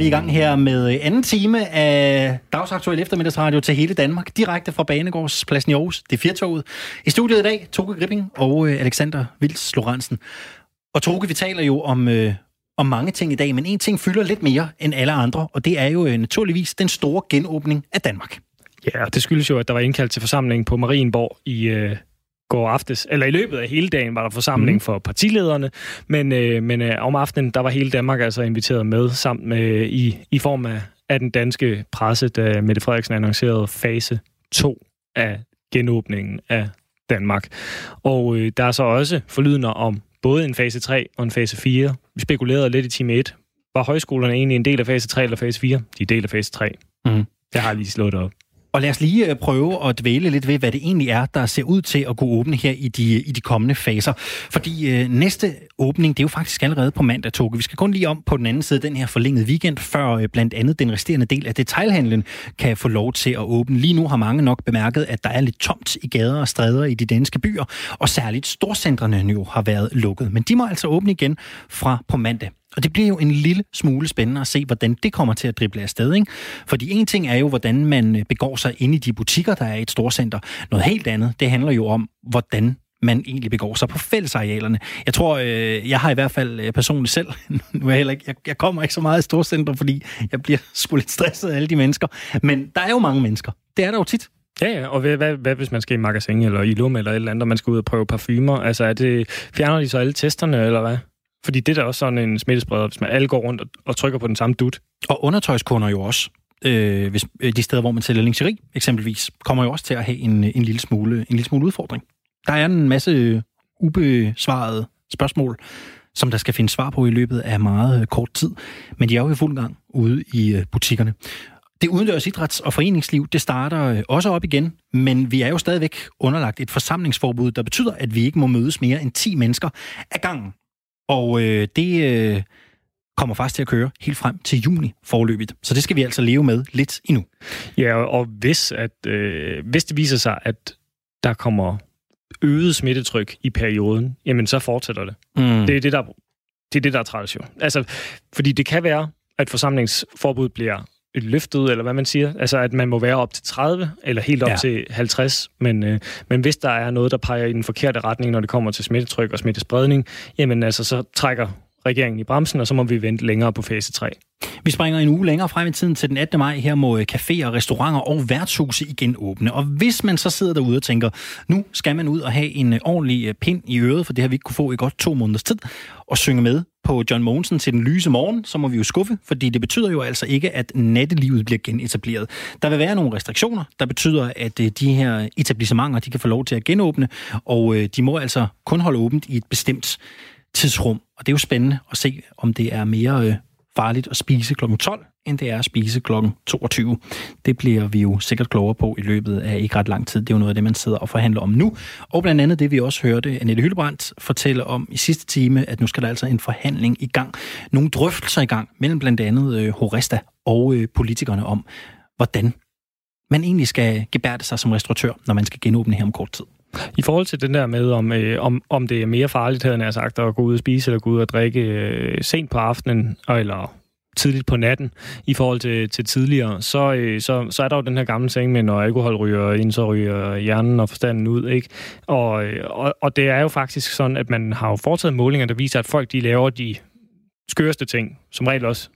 vi i gang her med øh, anden time af Dagsaktuel Eftermiddagsradio til hele Danmark, direkte fra Banegårdspladsen i Aarhus. Det er Firtoget. I studiet i dag, Toge Gripping og øh, Alexander Vils Lorentzen. Og Toge, vi taler jo om, øh, om mange ting i dag, men en ting fylder lidt mere end alle andre, og det er jo øh, naturligvis den store genåbning af Danmark. Ja, det skyldes jo, at der var indkaldt til forsamling på Marienborg i øh, går aftes, eller i løbet af hele dagen var der forsamling mm. for partilederne, men, øh, men øh, om aftenen, der var hele Danmark altså inviteret med sammen med, i, i form af, af den danske presse, da Mette Frederiksen annoncerede fase 2 af genåbningen af Danmark. Og øh, der er så også forlydende om både en fase 3 og en fase 4. Vi spekulerede lidt i time 1. Var højskolerne egentlig en del af fase 3 eller fase 4? De er del af fase 3. Mm. Det har jeg lige slået op. Og lad os lige øh, prøve at dvæle lidt ved, hvad det egentlig er, der ser ud til at kunne åbne her i de, i de kommende faser. Fordi øh, næste åbning, det er jo faktisk allerede på mandag, Toge. Vi skal kun lige om på den anden side den her forlængede weekend, før øh, blandt andet den resterende del af detailhandlen kan få lov til at åbne. Lige nu har mange nok bemærket, at der er lidt tomt i gader og stræder i de danske byer, og særligt storcentrene nu har været lukket. Men de må altså åbne igen fra på mandag. Og det bliver jo en lille smule spændende at se, hvordan det kommer til at drible afsted. Ikke? Fordi en ting er jo, hvordan man øh, begår sig ind i de butikker, der er i et storcenter. Noget helt andet, det handler jo om, hvordan man egentlig begår sig på fællesarealerne. Jeg tror, øh, jeg har i hvert fald øh, personligt selv, nu er jeg, heller ikke, jeg, jeg kommer ikke så meget i storcenter, fordi jeg bliver sgu lidt stresset af alle de mennesker. Men der er jo mange mennesker. Det er der jo tit. Ja, ja, og hvad, hvad, hvad hvis man skal i magasin eller i Lum eller et eller andet, og man skal ud og prøve parfumer? Altså, er det, fjerner de så alle testerne, eller hvad? Fordi det er da også sådan en smittespreder, hvis man alle går rundt og, og trykker på den samme dut. Og undertøjskunder jo også. Øh, hvis, øh, de steder, hvor man sælger lingeri, eksempelvis, kommer jo også til at have en, en, lille smule, en lille smule udfordring. Der er en masse ubesvarede spørgsmål, som der skal finde svar på i løbet af meget øh, kort tid. Men de er jo i fuld gang ude i øh, butikkerne. Det udendørs idræts- og foreningsliv, det starter øh, også op igen, men vi er jo stadigvæk underlagt et forsamlingsforbud, der betyder, at vi ikke må mødes mere end 10 mennesker ad gangen. Og øh, det øh, kommer faktisk til at køre helt frem til juni forløbigt. Så det skal vi altså leve med lidt endnu. Ja, og hvis, at, øh, hvis det viser sig, at der kommer øget smittetryk i perioden, jamen så fortsætter det. Mm. Det er det, der, det er det, der er træls jo. Altså, fordi det kan være, at forsamlingsforbud bliver løftet, eller hvad man siger. Altså, at man må være op til 30, eller helt op ja. til 50. Men, øh, men hvis der er noget, der peger i den forkerte retning, når det kommer til smittetryk og smittespredning, jamen altså, så trækker regeringen i bremsen, og så må vi vente længere på fase 3. Vi springer en uge længere frem i tiden til den 18. maj. Her må øh, caféer, restauranter og værtshuse igen åbne. Og hvis man så sidder derude og tænker, nu skal man ud og have en øh, ordentlig øh, pind i øret, for det har vi ikke kunne få i godt to måneders tid, og synge med på John Mogensen til den lyse morgen, så må vi jo skuffe, fordi det betyder jo altså ikke, at nattelivet bliver genetableret. Der vil være nogle restriktioner, der betyder, at de her etablissementer, de kan få lov til at genåbne, og de må altså kun holde åbent i et bestemt tidsrum. Og det er jo spændende at se, om det er mere øh, farligt at spise kl. 12, end det er at spise kl. 22. Det bliver vi jo sikkert klogere på i løbet af ikke ret lang tid. Det er jo noget af det, man sidder og forhandler om nu. Og blandt andet det, vi også hørte Annette Hyldebrandt fortælle om i sidste time, at nu skal der altså en forhandling i gang. Nogle drøftelser i gang mellem blandt andet øh, Horesta og øh, politikerne om, hvordan man egentlig skal gebærde sig som restauratør, når man skal genåbne her om kort tid. I forhold til den der med, om, øh, om, om det er mere farligt, havde jeg sagt, at gå ud og spise eller gå ud og drikke øh, sent på aftenen, eller tidligt på natten i forhold til, til tidligere, så, øh, så, så er der jo den her gamle ting med, når alkohol ryger ind, så ryger hjernen og forstanden ud, ikke? Og, øh, og, og det er jo faktisk sådan, at man har jo foretaget målinger, der viser, at folk de laver de skøreste ting, som regel også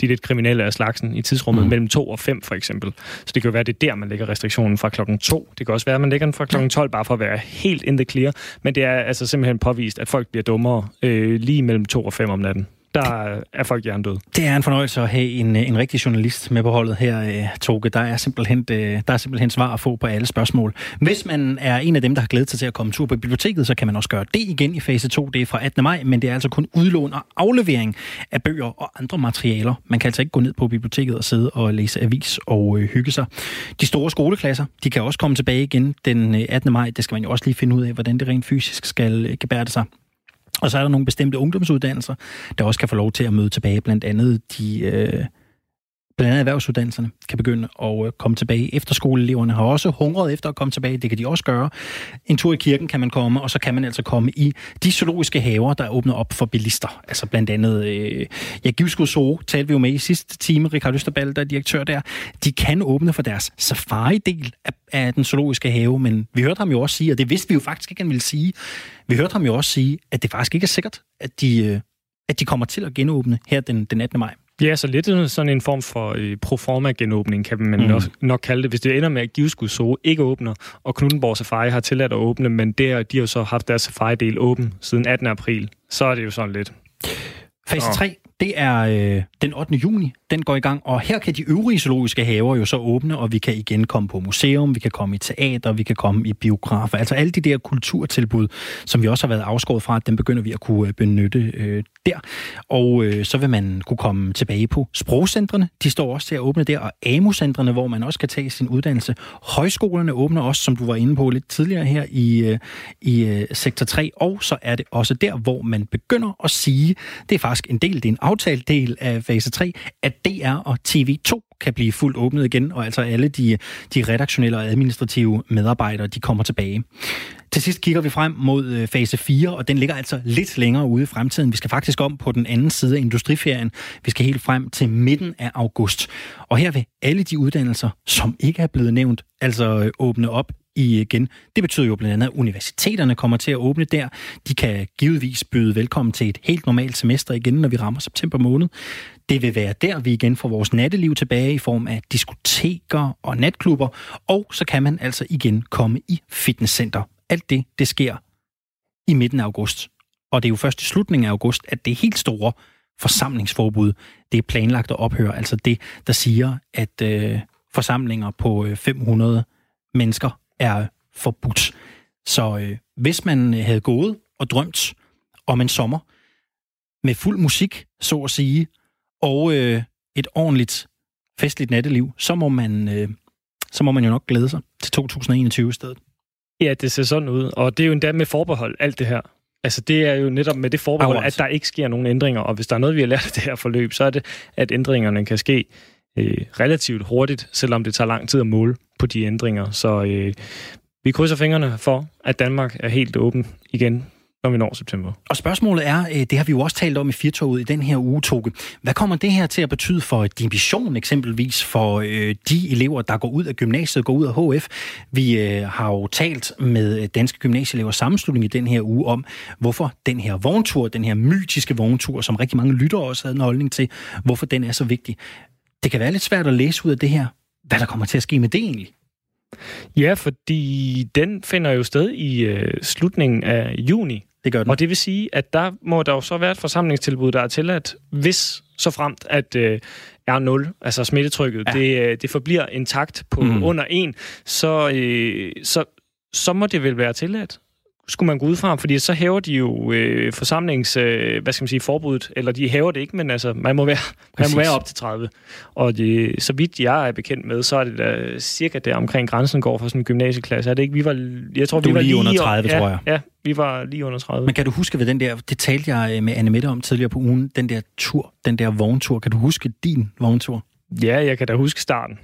de lidt kriminelle af slagsen i tidsrummet mm. mellem 2 og 5 for eksempel. Så det kan jo være, det er der, man lægger restriktionen fra klokken 2. Det kan også være, at man lægger den fra klokken 12, bare for at være helt in the clear. Men det er altså simpelthen påvist, at folk bliver dummere øh, lige mellem 2 og 5 om natten der er folk hjernedøde. Det er en fornøjelse at have en, en rigtig journalist med på holdet her, øh, Toge. Der er, simpelthen, øh, der er simpelthen svar at få på alle spørgsmål. Hvis man er en af dem, der har glædet sig til at komme tur på biblioteket, så kan man også gøre det igen i fase 2. Det er fra 18. maj, men det er altså kun udlån og aflevering af bøger og andre materialer. Man kan altså ikke gå ned på biblioteket og sidde og læse avis og øh, hygge sig. De store skoleklasser, de kan også komme tilbage igen den øh, 18. maj. Det skal man jo også lige finde ud af, hvordan det rent fysisk skal gebærde sig. Og så er der nogle bestemte ungdomsuddannelser, der også kan få lov til at møde tilbage, blandt andet de øh, blandt andet erhvervsuddannelserne kan begynde at øh, komme tilbage. Efterskoleeleverne har også hungret efter at komme tilbage. Det kan de også gøre. En tur i kirken kan man komme, og så kan man altså komme i de zoologiske haver, der åbner op for bilister. Altså blandt andet, øh, ja, Givskud Zoo talte vi jo med i sidste time. Richard Østerbald, der er direktør der. De kan åbne for deres safari-del af, af den zoologiske have, men vi hørte ham jo også sige, og det vidste vi jo faktisk ikke, han ville sige. Vi hørte ham jo også sige, at det faktisk ikke er sikkert, at de, øh, at de kommer til at genåbne her den, den 18. maj. Ja, så lidt sådan en form for øh, proforma-genåbning, kan man mm. nok, nok kalde det. Hvis det ender med, at Giveskud Zoo ikke åbner, og Knuttenborg Safari har tilladt at åbne, men det, de har jo så haft deres safari-del åben siden 18. april, så er det jo sådan lidt. Fase 3, det er øh, den 8. juni, den går i gang, og her kan de øvrige zoologiske haver jo så åbne, og vi kan igen komme på museum, vi kan komme i teater, vi kan komme i biografer. Altså alle de der kulturtilbud, som vi også har været afskåret fra, dem begynder vi at kunne øh, benytte øh, der. Og øh, så vil man kunne komme tilbage på sprogcentrene. De står også til at åbne der, og AMU-centrene, hvor man også kan tage sin uddannelse. Højskolerne åbner også, som du var inde på lidt tidligere her i, øh, i øh, sektor 3, og så er det også der, hvor man begynder at sige, det er faktisk en del, det er en aftalt del af fase 3, at DR og TV2 kan blive fuldt åbnet igen, og altså alle de, de redaktionelle og administrative medarbejdere, de kommer tilbage. Til sidst kigger vi frem mod øh, fase 4, og den ligger altså lidt længere ude i fremtiden. Vi skal faktisk om på den anden side af industriferien. Vi skal helt frem til midten af august. Og her vil alle de uddannelser, som ikke er blevet nævnt, altså øh, åbne op igen. Det betyder jo blandt andet, at universiteterne kommer til at åbne der. De kan givetvis byde velkommen til et helt normalt semester igen, når vi rammer september måned. Det vil være der, vi igen får vores natteliv tilbage i form af diskoteker og natklubber, og så kan man altså igen komme i fitnesscenter. Alt det, det sker i midten af august. Og det er jo først i slutningen af august, at det helt store forsamlingsforbud, det er planlagt at ophøre. Altså det, der siger, at øh, forsamlinger på øh, 500 mennesker er forbudt. Så øh, hvis man øh, havde gået og drømt om en sommer med fuld musik, så at sige, og øh, et ordentligt festligt natteliv, så må man, øh, så må man jo nok glæde sig til 2021 i stedet. Ja, det ser sådan ud, og det er jo endda med forbehold, alt det her. Altså, det er jo netop med det forbehold, Afret. at der ikke sker nogen ændringer, og hvis der er noget, vi har lært af det her forløb, så er det, at ændringerne kan ske øh, relativt hurtigt, selvom det tager lang tid at måle på de ændringer. Så øh, vi krydser fingrene for, at Danmark er helt åben igen når vi når september. Og spørgsmålet er, øh, det har vi jo også talt om i Firtoget i den her uge, Toge. Hvad kommer det her til at betyde for din vision eksempelvis for øh, de elever, der går ud af gymnasiet, går ud af HF? Vi øh, har jo talt med øh, Danske Gymnasieelever Sammenslutning i den her uge om, hvorfor den her vogntur, den her mytiske vogntur, som rigtig mange lyttere også havde en holdning til, hvorfor den er så vigtig. Det kan være lidt svært at læse ud af det her, hvad der kommer til at ske med det egentlig. Ja, fordi den finder jo sted i øh, slutningen af juni. Det gør den. Og det vil sige, at der må der jo så være et forsamlingstilbud, der er tilladt, hvis så fremt, at øh, R0, altså smittetrykket, ja. det, øh, det forbliver intakt på mm. under 1, så, øh, så, så må det vel være tilladt skulle man gå ud fra, fordi så hæver de jo øh, forsamlings, øh, hvad skal man sige, forbuddet, eller de hæver det ikke, men altså, man må være, man må være op til 30. Og det, så vidt jeg er bekendt med, så er det da cirka der omkring grænsen går for sådan en gymnasieklasse. Er det ikke? Vi var, jeg tror, du vi var lige under 30, ja, tror jeg. Ja, vi var lige under 30. Men kan du huske ved den der, det talte jeg øh, med Anne Mette om tidligere på ugen, den der tur, den der vogntur. Kan du huske din vogntur? Ja, jeg kan da huske starten.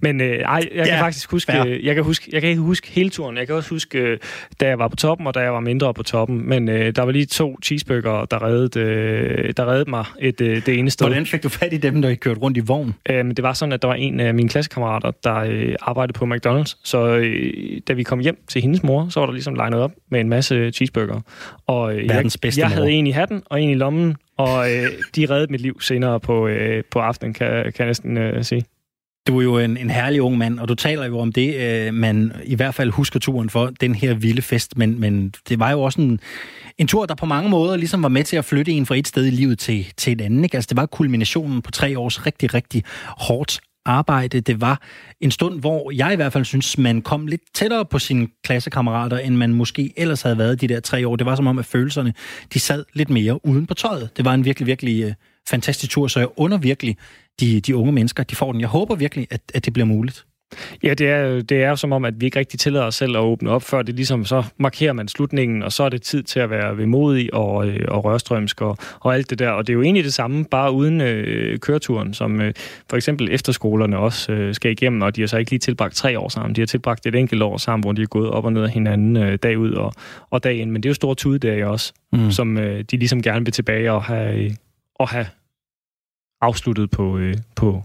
Men øh, ej, jeg kan ja, faktisk huske, jeg kan huske, jeg kan ikke huske hele turen. Jeg kan også huske, øh, da jeg var på toppen, og da jeg var mindre på toppen. Men øh, der var lige to cheeseburger, der reddede, øh, der reddede mig et, øh, det ene sted. Hvordan fik du fat i dem, der I kørte rundt i vogn? Øh, det var sådan, at der var en af mine klassekammerater, der øh, arbejdede på McDonald's. Så øh, da vi kom hjem til hendes mor, så var der ligesom legnet op med en masse cheeseburger. Og øh, jeg, jeg havde en i hatten og en i lommen, og øh, de reddede mit liv senere på, øh, på aftenen, kan, kan jeg næsten øh, sige. Du er jo en, en herlig ung mand, og du taler jo om det, øh, man i hvert fald husker turen for, den her vilde fest, men, men det var jo også en, en tur, der på mange måder ligesom var med til at flytte en fra et sted i livet til, til et andet. Ikke? Altså, det var kulminationen på tre års rigtig, rigtig hårdt arbejde. Det var en stund, hvor jeg i hvert fald synes, man kom lidt tættere på sine klassekammerater, end man måske ellers havde været de der tre år. Det var som om, at følelserne de sad lidt mere uden på tøjet. Det var en virkelig, virkelig øh, fantastisk tur, så jeg under virkelig de, de unge mennesker, de får den. Jeg håber virkelig, at, at det bliver muligt. Ja, det er, det er som om, at vi ikke rigtig tillader os selv at åbne op, før det ligesom så markerer man slutningen, og så er det tid til at være vemodig og, øh, og rørstrømsk og, og alt det der. Og det er jo egentlig det samme, bare uden øh, køreturen, som øh, for eksempel efterskolerne også øh, skal igennem, og de har så ikke lige tilbragt tre år sammen. De har tilbragt et enkelt år sammen, hvor de er gået op og ned af hinanden øh, dag ud og, og dag ind. Men det er jo store tudedage også, mm. som øh, de ligesom gerne vil tilbage og have, og have afsluttet på, øh, på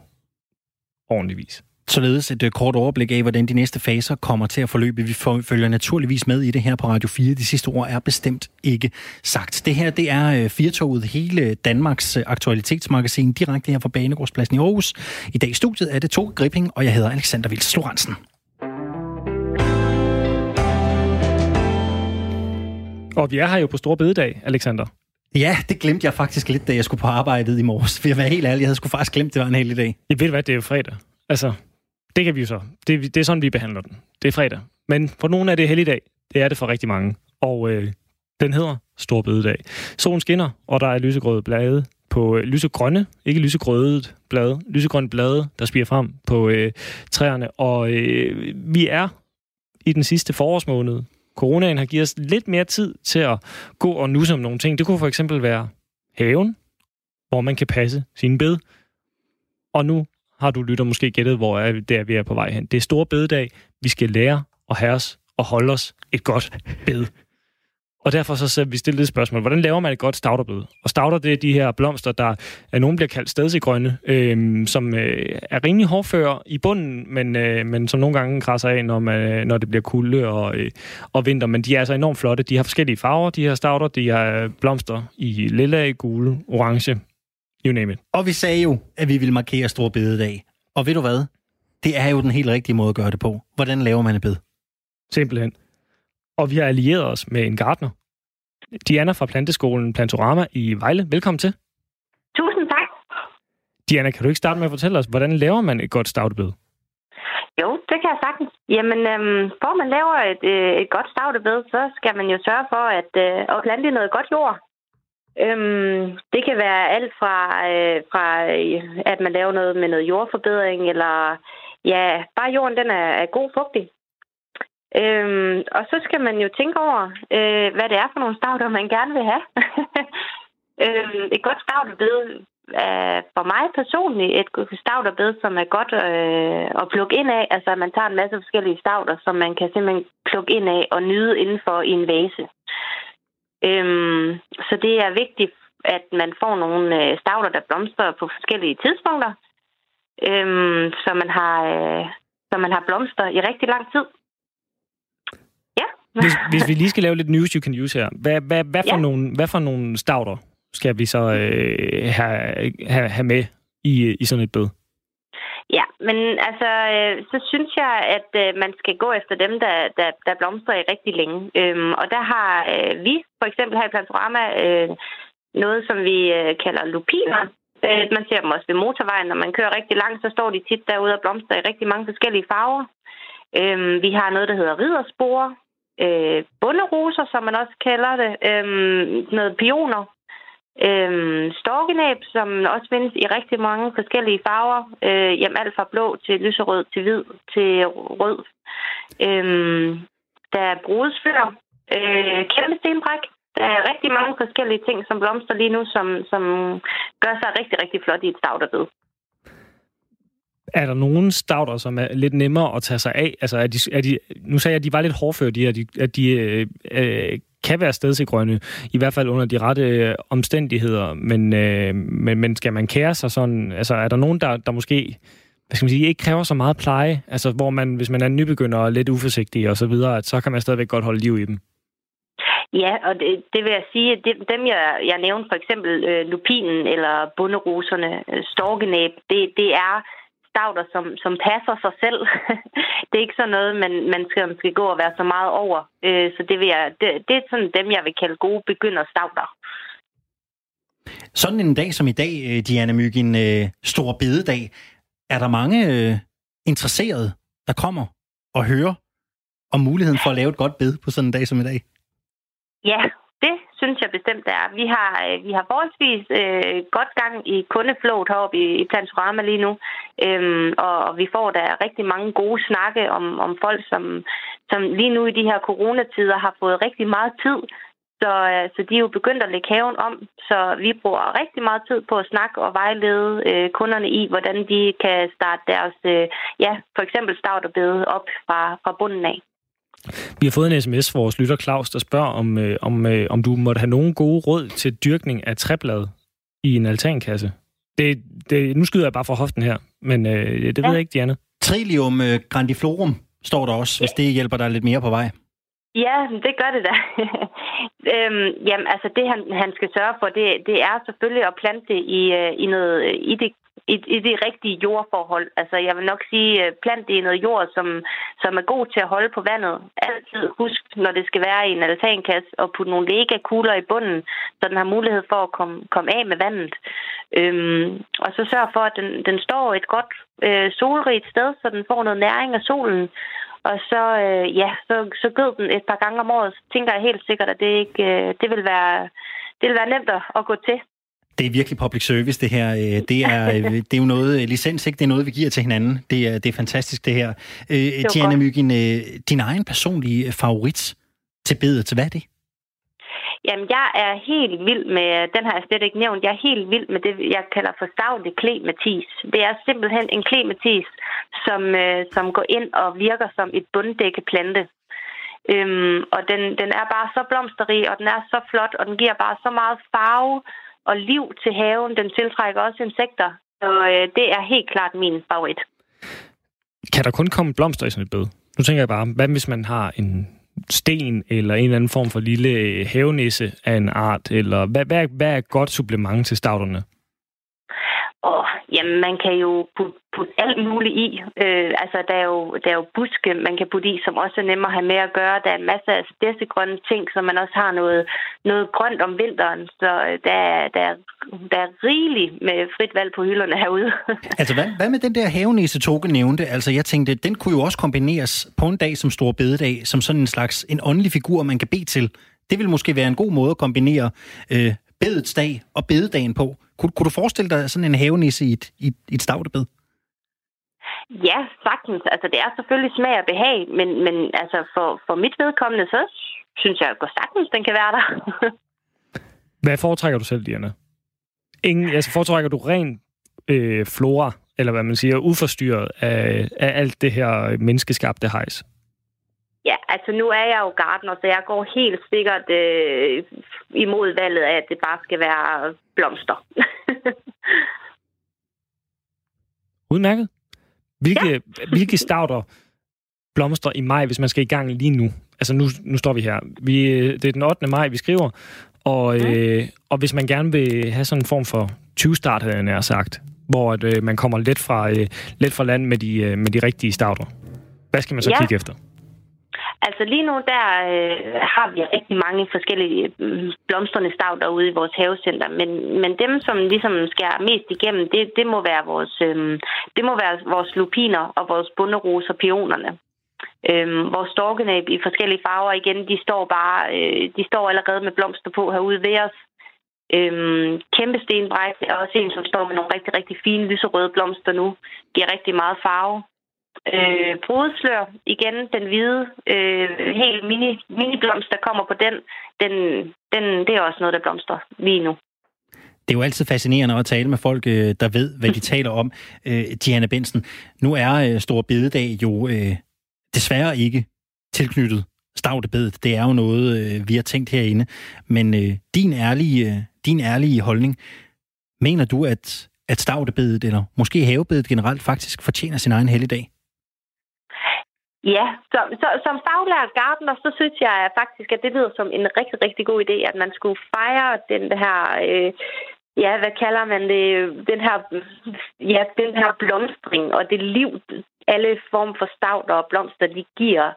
ordentlig vis. Således et øh, kort overblik af, hvordan de næste faser kommer til at forløbe. Vi følger naturligvis med i det her på Radio 4. De sidste ord er bestemt ikke sagt. Det her, det er øh, Firtoget, hele Danmarks øh, aktualitetsmagasin, direkte her fra Banegårdspladsen i Aarhus. I dag i studiet er det to Gripping, og jeg hedder Alexander Vils Lorentzen. Og vi er her jo på Stor Bededag, Alexander. Ja, det glemte jeg faktisk lidt, da jeg skulle på arbejdet i morges. For jeg var helt ærlig, jeg havde sgu faktisk glemt, det var en hel dag. Jeg ved hvad, det er jo fredag. Altså, det kan vi jo så. Det, det er sådan, vi behandler den. Det er fredag. Men for nogle er det helligdag. Det er det for rigtig mange. Og øh, den hedder Stor Bødedag. Solen skinner, og der er lysegrøde blade på øh, lysegrønne, ikke lysegrøde blade, lysegrønne blade, der spiger frem på øh, træerne. Og øh, vi er i den sidste forårsmåned. Coronaen har givet os lidt mere tid til at gå og nusse om nogle ting. Det kunne for eksempel være haven, hvor man kan passe sine bed. Og nu har du lytter måske gættet, hvor er det er, vi er på vej hen. Det er store bededag. Vi skal lære at have os og holde os et godt bed. Og derfor så, vi stillet et spørgsmål. Hvordan laver man et godt stauderbed? Og stauder, det er de her blomster, der er nogen bliver kaldt stedsegrønne, øh, som øh, er rimelig hårdføre i bunden, men, øh, men som nogle gange krasser af, når, man, når det bliver kulde og, øh, og vinter. Men de er altså enormt flotte. De har forskellige farver, de her stauder. De har blomster i lilla, gule, orange, You name it. Og vi sagde jo, at vi ville markere Stor Bededag. Og ved du hvad? Det er jo den helt rigtige måde at gøre det på. Hvordan laver man et bed? Simpelthen. Og vi har allieret os med en gartner. Diana fra Planteskolen Plantorama i Vejle. Velkommen til. Tusind tak. Diana, kan du ikke starte med at fortælle os, hvordan laver man et godt stavtebed? Jo, det kan jeg sagtens. Jamen, øhm, for man laver et, øh, et godt stavtebed, så skal man jo sørge for at, øh, at plante noget godt jord. Øhm, det kan være alt fra, øh, fra, at man laver noget med noget jordforbedring, eller ja, bare jorden den er, er god fugtig. Øhm, og så skal man jo tænke over, øh, hvad det er for nogle stavter, man gerne vil have. øhm, et godt stavterbed er for mig personligt et stavterbed, som er godt øh, at plukke ind af. Altså, man tager en masse forskellige stavter, som man kan simpelthen plukke ind af og nyde indenfor i en vase. Øhm, så det er vigtigt, at man får nogle øh, der blomstrer på forskellige tidspunkter, øhm, så, man har, øh, så man har blomster i rigtig lang tid. Hvis, hvis vi lige skal lave lidt news you can use her, hvad, hvad, hvad, for, ja. nogle, hvad for nogle stavler skal vi så øh, have, have, have med i, i sådan et bed? Ja, men altså, øh, så synes jeg, at øh, man skal gå efter dem, der, der, der blomstrer i rigtig længe. Øhm, og der har øh, vi for eksempel her i Plantorama øh, noget, som vi øh, kalder lupiner. Øh, man ser dem også ved motorvejen. Når man kører rigtig langt, så står de tit derude og blomstrer i rigtig mange forskellige farver. Øhm, vi har noget, der hedder ridderspore. Øh, bunderoser, som man også kalder det. øh, noget pioner, øh, storkenæb, som også findes i rigtig mange forskellige farver. Øh, jamen alt fra blå til lyserød til hvid til rød. Øhm, øh, der er brudsfør, øh, kæmpe stenbræk. Der er rigtig mange forskellige ting, som blomster lige nu, som, som gør sig rigtig, rigtig flot i et stavterbed. Er der nogen stauder, som er lidt nemmere at tage sig af? Altså, er de, er de, nu sagde jeg, at de var lidt hårdføre, de her. De, at de øh, øh kan være stedsegrønne, i hvert fald under de rette øh, omstændigheder. Men, øh, men, men skal man kære sig sådan? Altså, er der nogen, der, der måske hvad skal man sige, ikke kræver så meget pleje? Altså, hvor man, hvis man er nybegynder og lidt uforsigtig og så videre, så kan man stadigvæk godt holde liv i dem. Ja, og det, det vil jeg sige, at dem jeg, jeg nævnte, for eksempel øh, lupinen eller bunderoserne, øh, storkenæb, det, det er stauder, som, som passer sig selv. det er ikke sådan noget, man, man, skal, man skal gå og være så meget over. Øh, så det, vil jeg, det, det er sådan dem, jeg vil kalde gode begynderstauder. Sådan en dag som i dag, øh, Diana Myg, en øh, stor bededag, er der mange øh, interesserede, der kommer og hører om muligheden for at lave et godt bed på sådan en dag som i dag? Ja, synes jeg bestemt er. Vi har, øh, vi har forholdsvis øh, godt gang i kundeflåt heroppe i, i Plantorama lige nu, øhm, og, og vi får da rigtig mange gode snakke om, om folk, som, som lige nu i de her coronatider har fået rigtig meget tid så, øh, så de er jo begyndt at lægge haven om, så vi bruger rigtig meget tid på at snakke og vejlede øh, kunderne i, hvordan de kan starte deres, øh, ja, for eksempel starterbede op fra, fra bunden af. Vi har fået en sms fra vores lytter Claus, der spørger, om, øh, om, øh, om du måtte have nogen gode råd til dyrkning af træblad i en altankasse. Det, det, nu skyder jeg bare fra hoften her, men øh, det ja. ved jeg ikke, Diana. Trillium øh, grandiflorum står der også, hvis det hjælper dig lidt mere på vej. Ja, det gør det da. øhm, jamen, altså det han, han skal sørge for, det, det er selvfølgelig at plante i, øh, i noget i det i, i de rigtige jordforhold. Altså, jeg vil nok sige, øh, plant det i noget jord, som, som er god til at holde på vandet. Altid husk, når det skal være i en altankasse, og putte nogle lega-kugler i bunden, så den har mulighed for at komme, komme af med vandet. Øhm, og så sørg for, at den, den står et godt øh, solrigt sted, så den får noget næring af solen. Og så, øh, ja, så, så gød den et par gange om året. Så tænker jeg helt sikkert, at det, ikke, øh, det, vil være, det vil være nemt at gå til. Det er virkelig public service, det her. Øh, det er, øh, det er jo noget, øh, licens, ikke? Det er noget, vi giver til hinanden. Det er, det er fantastisk, det her. Diana Myggen, din egen personlige favorit til bedet, hvad er det? Jamen, jeg er helt vild med, den har jeg slet ikke nævnt, jeg er helt vild med det, jeg kalder for stavne klematis. Det er simpelthen en klematis, som, øh, som går ind og virker som et bunddækkeplante. Øhm, og den, den er bare så blomsterrig, og den er så flot, og den giver bare så meget farve og liv til haven. Den tiltrækker også insekter, så øh, det er helt klart min favorit. Kan der kun komme blomster i sådan et bed? Nu tænker jeg bare, hvad hvis man har en sten eller en eller anden form for lille øh, havenisse af en art? Eller hvad, hvad, hvad er et godt supplement til stavterne? Og jamen, man kan jo putte, putte alt muligt i. Øh, altså, der er, jo, der er jo buske, man kan putte i, som også er nemmere at have med at gøre. Der er masser af grønne ting, så man også har noget, noget grønt om vinteren. Så øh, der, der, der er rigeligt med frit valg på hylderne herude. altså, hvad, hvad med den der havenæse, Toge nævnte? Altså, jeg tænkte, den kunne jo også kombineres på en dag som Stor Bededag, som sådan en slags en åndelig figur, man kan bede til. Det vil måske være en god måde at kombinere øh, bedets dag og bededagen på. Kunne, kunne du forestille dig sådan en havenisse i et, i, i et stavtebed? Ja, sagtens. Altså, det er selvfølgelig smag og behag, men, men altså, for, for mit vedkommende, så synes jeg at sagtens, den kan være der. Hvad foretrækker du selv, Diana? Ingen, altså, foretrækker du ren øh, flora, eller hvad man siger, uforstyrret af, af alt det her menneskeskabte hejs? Ja, altså nu er jeg jo gardener, så jeg går helt sikkert øh, imod valget af, at det bare skal være blomster. Udmærket. Hvilke, ja. hvilke stauder blomster i maj, hvis man skal i gang lige nu? Altså nu, nu står vi her. Vi, det er den 8. maj, vi skriver. Og, mm. øh, og hvis man gerne vil have sådan en form for 20-start, havde jeg nær sagt, hvor at, øh, man kommer lidt fra, øh, lidt fra land med de, øh, med de rigtige stauder. Hvad skal man så ja. kigge efter? Altså lige nu, der øh, har vi rigtig mange forskellige øh, blomstrende stav derude i vores havecenter, men, men dem, som ligesom skærer mest igennem, det, det, må være vores, øh, det må være vores lupiner og vores bunderoser, pionerne. Øhm, vores storkenæb i forskellige farver igen, de står bare, øh, de står allerede med blomster på herude ved os. Øhm, kæmpe stenbræk er også en, som står med nogle rigtig, rigtig fine lyserøde blomster nu. Giver rigtig meget farve. Øh, brudslør, igen den hvide, øh, helt mini, mini blomst, der kommer på den, den, den, det er også noget, der blomstrer lige nu. Det er jo altid fascinerende at tale med folk, øh, der ved, hvad de taler om. Øh, Diana Bensen, nu er øh, Stor Bededag jo øh, desværre ikke tilknyttet stavtebedet. Det er jo noget, øh, vi har tænkt herinde. Men øh, din, ærlige, øh, din ærlige holdning, mener du, at, at stavtebedet, eller måske havebedet generelt, faktisk fortjener sin egen helligdag? Ja, som, så, som faglært gardener, så synes jeg faktisk, at det lyder som en rigtig, rigtig god idé, at man skulle fejre den her, øh, ja, hvad kalder man det, den her, ja, den her blomstring og det liv, alle former for stavter og blomster, de giver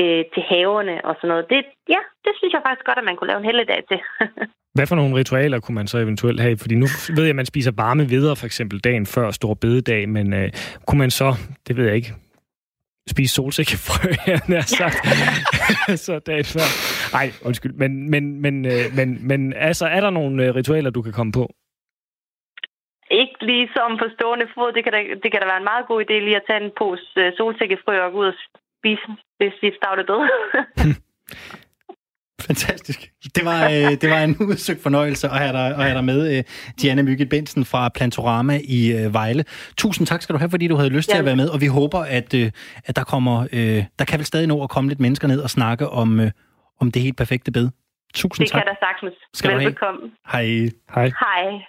øh, til haverne og sådan noget. Det, ja, det synes jeg faktisk godt, at man kunne lave en helligdag til. Hvad for nogle ritualer kunne man så eventuelt have? Fordi nu ved jeg, at man spiser varme videre, for eksempel dagen før Stor Bededag, men øh, kunne man så, det ved jeg ikke, spise solsikkefrø, han har sagt, så dagen før. Nej, undskyld. Men, men, men, øh, men, men altså, er der nogle øh, ritualer, du kan komme på? Ikke lige som på stående fod. Det kan, da, det kan da være en meget god idé lige at tage en pose øh, solsikkefrø og gå ud og spise, hvis de stavler død. Fantastisk. Det var, øh, det var en udsøgt fornøjelse at have dig, at have dig med, øh, Diana Mygget Bensen fra Plantorama i øh, Vejle. Tusind tak skal du have, fordi du havde lyst ja. til at være med, og vi håber, at, øh, at der kommer, øh, der kan vel stadig nå at komme lidt mennesker ned og snakke om, øh, om det helt perfekte bed. Tusind det tak. kan der sagtens. Skal du have. Velbekomme. Hej. Hej. Hej.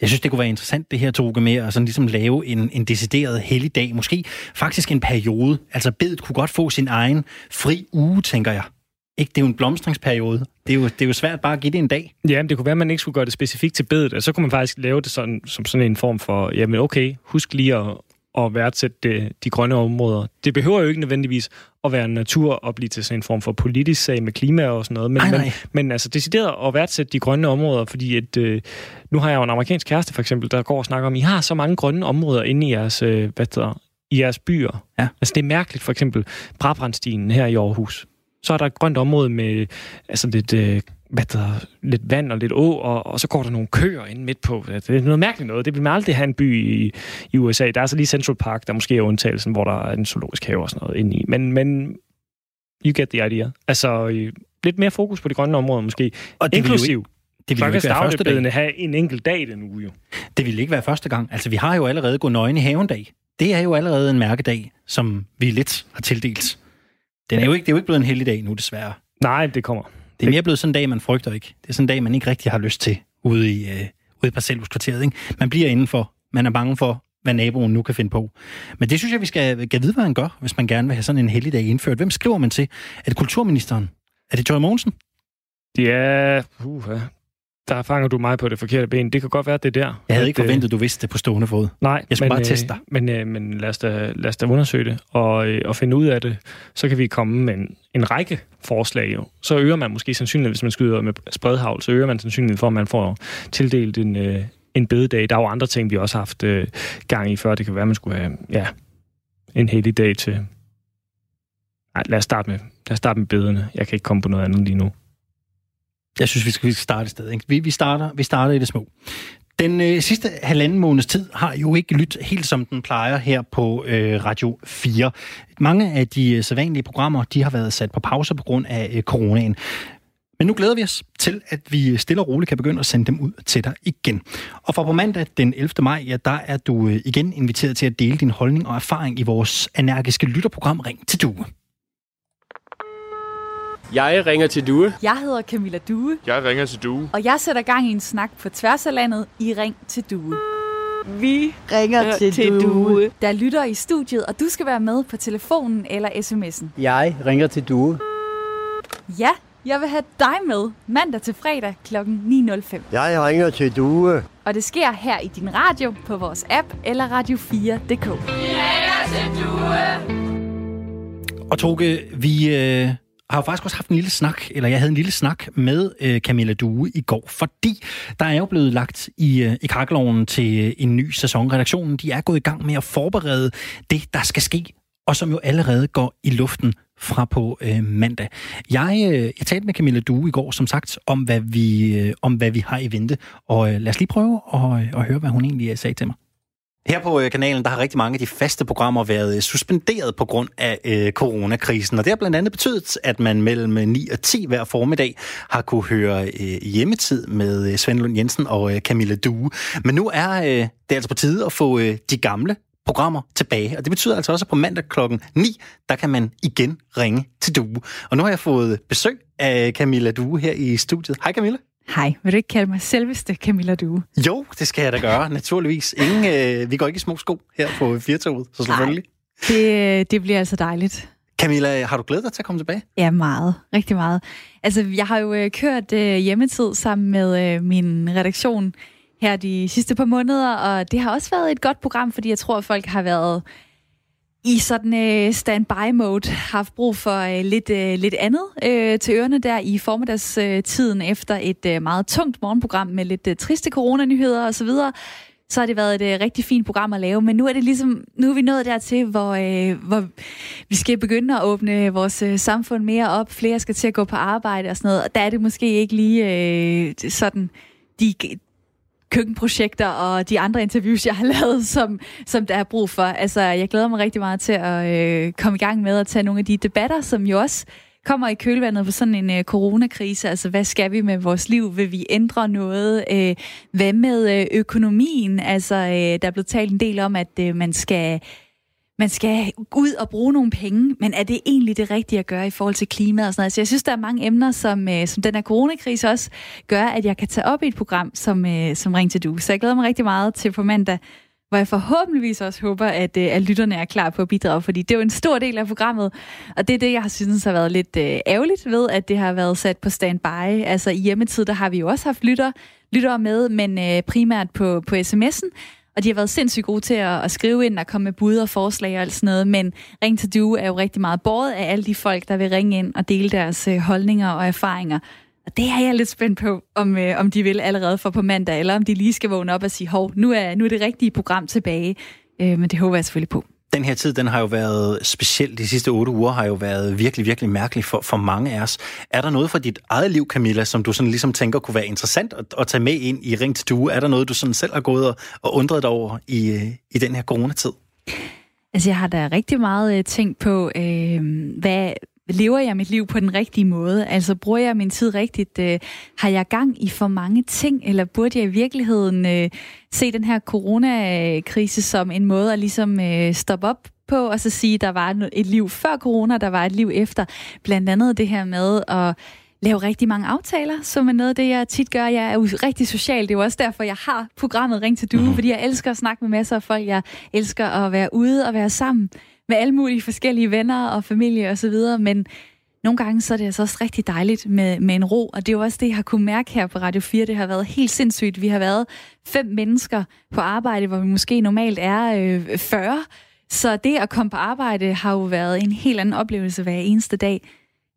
Jeg synes, det kunne være interessant, det her, Toge, med at sådan ligesom lave en, en decideret helligdag. Måske faktisk en periode. Altså, bedet kunne godt få sin egen fri uge, tænker jeg. Ikke? Det er jo en blomstringsperiode. Det er jo, det er jo svært bare at give det en dag. Ja, men det kunne være, at man ikke skulle gøre det specifikt til bedet, og så kunne man faktisk lave det sådan, som sådan en form for, jamen okay, husk lige at, at værdsætte det, de grønne områder. Det behøver jo ikke nødvendigvis at være natur og blive til sådan en form for politisk sag med klima og sådan noget, men, Ej, men, men altså decideret at værdsætte de grønne områder, fordi at, øh, nu har jeg jo en amerikansk kæreste for eksempel, der går og snakker om, I har så mange grønne områder inde i jeres, øh, hvad hedder, i jeres byer. Ja. Altså det er mærkeligt, for eksempel Brabrandstien her i Aarhus. Så er der et grønt område med altså lidt, øh, hvad der, lidt vand og lidt å, og, og så går der nogle køer inde midt på. Det er noget mærkeligt noget. Det vil man aldrig have en by i, i USA. Der er så lige Central Park, der måske er undtagelsen, hvor der er en zoologisk have og sådan noget inde i. Men, men you get the idea. Altså, øh, lidt mere fokus på de grønne områder måske. Og det Inklusiv. Det ville jo ikke være første dag. have en enkelt dag den uge jo. Det ville ikke være første gang. Altså, vi har jo allerede gået nøgen i haven dag. Det er jo allerede en mærkedag, som vi lidt har tildelt. Den er jo ikke, det er jo ikke blevet en heldig dag nu, desværre. Nej, det kommer. Det er mere blevet sådan en dag, man frygter ikke. Det er sådan en dag, man ikke rigtig har lyst til ude i, øh, ude i parcelhuskvarteret. Ikke? Man bliver indenfor. Man er bange for, hvad naboen nu kan finde på. Men det synes jeg, vi skal, skal vide, hvad han gør, hvis man gerne vil have sådan en heldig dag indført. Hvem skriver man til? Er det kulturministeren? Er det Joy Mogensen? Ja, uh, der fanger du mig på det forkerte ben. Det kan godt være, det er der. Jeg havde at, ikke øh, forventet, du vidste det på stående fod. Nej, Jeg skulle men, bare teste dig. Øh, men, øh, men lad, os da, lad os da undersøge det og, øh, og finde ud af det. Så kan vi komme med en, en række forslag. Jo. Så øger man måske sandsynligheden, hvis man skyder med spredhavl, så øger man sandsynligheden for, at man får tildelt en, øh, en bededag. Der er jo andre ting, vi også har haft øh, gang i før. Det kan være, at man skulle have ja, en heldig dag til... Nej, lad os starte med, lad os starte med bederne. Jeg kan ikke komme på noget andet lige nu. Jeg synes, vi skal, starte et sted. Ikke? Vi, vi, starter, vi starter i det små. Den øh, sidste halvanden måneds tid har jo ikke lyttet helt som den plejer her på øh, Radio 4. Mange af de øh, sædvanlige programmer, de har været sat på pause på grund af øh, coronaen. Men nu glæder vi os til, at vi stille og roligt kan begynde at sende dem ud til dig igen. Og fra på mandag den 11. maj, ja, der er du øh, igen inviteret til at dele din holdning og erfaring i vores energiske lytterprogram Ring til Due. Jeg ringer til Due. Jeg hedder Camilla Due, Jeg ringer til Due. og jeg sætter gang i en snak på tværs af landet i Ring til Due. Vi ringer til, til du. Due. Der lytter i studiet, og du skal være med på telefonen eller sms'en. Jeg ringer til Due. Ja, jeg vil have dig med mandag til fredag kl. 9.05. Jeg ringer til Due. Og det sker her i din radio, på vores app eller radio4.dk. Og Toge, vi øh, har jo faktisk også haft en lille snak, eller jeg havde en lille snak med øh, Camilla Due i går, fordi der er jo blevet lagt i, øh, i kakkeloven til øh, en ny sæson. Redaktionen de er gået i gang med at forberede det, der skal ske, og som jo allerede går i luften fra på øh, mandag. Jeg, øh, jeg talte med Camilla Due i går, som sagt, om hvad vi, øh, om hvad vi har i vente, og øh, lad os lige prøve at, øh, at høre, hvad hun egentlig øh, sagde til mig. Her på øh, kanalen, der har rigtig mange af de faste programmer været øh, suspenderet på grund af øh, coronakrisen, og det har blandt andet betydet, at man mellem øh, 9 og 10 hver formiddag har kunne høre øh, hjemmetid med øh, Svend Lund Jensen og øh, Camilla Due. Men nu er øh, det altså på tide at få øh, de gamle programmer tilbage, og det betyder altså også, at på mandag klokken 9, der kan man igen ringe til Due. Og nu har jeg fået besøg af Camilla Due her i studiet. Hej Camilla. Hej, vil du ikke kalde mig selveste Camilla Due? Jo, det skal jeg da gøre, naturligvis. Ingen, øh, vi går ikke i små sko her på Firtoget, så selvfølgelig. Det, det bliver altså dejligt. Camilla, har du glædet dig til at komme tilbage? Ja, meget. Rigtig meget. Altså, jeg har jo øh, kørt øh, hjemmetid sammen med øh, min redaktion her de sidste par måneder, og det har også været et godt program, fordi jeg tror, at folk har været i sådan øh, standby-mode, haft brug for øh, lidt, øh, lidt andet øh, til ørerne der i formiddagstiden øh, efter et øh, meget tungt morgenprogram med lidt øh, triste coronanyheder osv., så har det været et øh, rigtig fint program at lave. Men nu er det ligesom, nu er vi nået dertil, hvor, øh, hvor vi skal begynde at åbne vores øh, samfund mere op. Flere skal til at gå på arbejde og sådan noget. Og der er det måske ikke lige øh, sådan de, køkkenprojekter og de andre interviews, jeg har lavet, som, som der er brug for. Altså, jeg glæder mig rigtig meget til at øh, komme i gang med at tage nogle af de debatter, som jo også kommer i kølvandet på sådan en øh, coronakrise. Altså, hvad skal vi med vores liv? Vil vi ændre noget? Øh, hvad med øh, økonomien? Altså, øh, der er blevet talt en del om, at øh, man skal man skal ud og bruge nogle penge, men er det egentlig det rigtige at gøre i forhold til klimaet og sådan noget? Så jeg synes, der er mange emner, som, øh, som den her coronakrise også gør, at jeg kan tage op i et program som, øh, som Ring til Du. Så jeg glæder mig rigtig meget til på mandag, hvor jeg forhåbentligvis også håber, at, øh, at lytterne er klar på at bidrage, fordi det er jo en stor del af programmet, og det er det, jeg har synes har været lidt øh, ærgerligt ved, at det har været sat på standby. Altså i hjemmetid, der har vi jo også haft lytter, lyttere med, men øh, primært på, på sms'en, og de har været sindssygt gode til at, at skrive ind og komme med bud og forslag og alt sådan noget. Men Ring til Du er jo rigtig meget båret af alle de folk, der vil ringe ind og dele deres øh, holdninger og erfaringer. Og det er jeg lidt spændt på, om, øh, om de vil allerede for på mandag, eller om de lige skal vågne op og sige, hov, nu er, nu er det rigtige program tilbage. Øh, men det håber jeg selvfølgelig på den her tid, den har jo været speciel. De sidste otte uger har jo været virkelig, virkelig mærkelig for, for mange af os. Er der noget fra dit eget liv, Camilla, som du sådan ligesom tænker kunne være interessant at, at tage med ind i Ring til Due? Er der noget, du sådan selv har gået og, og undret dig over i, øh, i den her coronatid? Altså, jeg har da rigtig meget øh, tænkt på, øh, hvad, lever jeg mit liv på den rigtige måde? Altså, bruger jeg min tid rigtigt? Øh, har jeg gang i for mange ting, eller burde jeg i virkeligheden øh, se den her coronakrise som en måde at ligesom øh, stoppe op på, og så sige, at der var et liv før corona, der var et liv efter. Blandt andet det her med at lave rigtig mange aftaler, som er noget af det, jeg tit gør. Jeg er jo rigtig social. Det er jo også derfor, jeg har programmet Ring til Due, mm-hmm. fordi jeg elsker at snakke med masser af folk. Jeg elsker at være ude og være sammen med alle mulige forskellige venner og familie og så videre, men nogle gange så er det altså også rigtig dejligt med, med en ro, og det er jo også det, jeg har kunne mærke her på Radio 4. Det har været helt sindssygt. Vi har været fem mennesker på arbejde, hvor vi måske normalt er øh, 40. Så det at komme på arbejde har jo været en helt anden oplevelse hver eneste dag.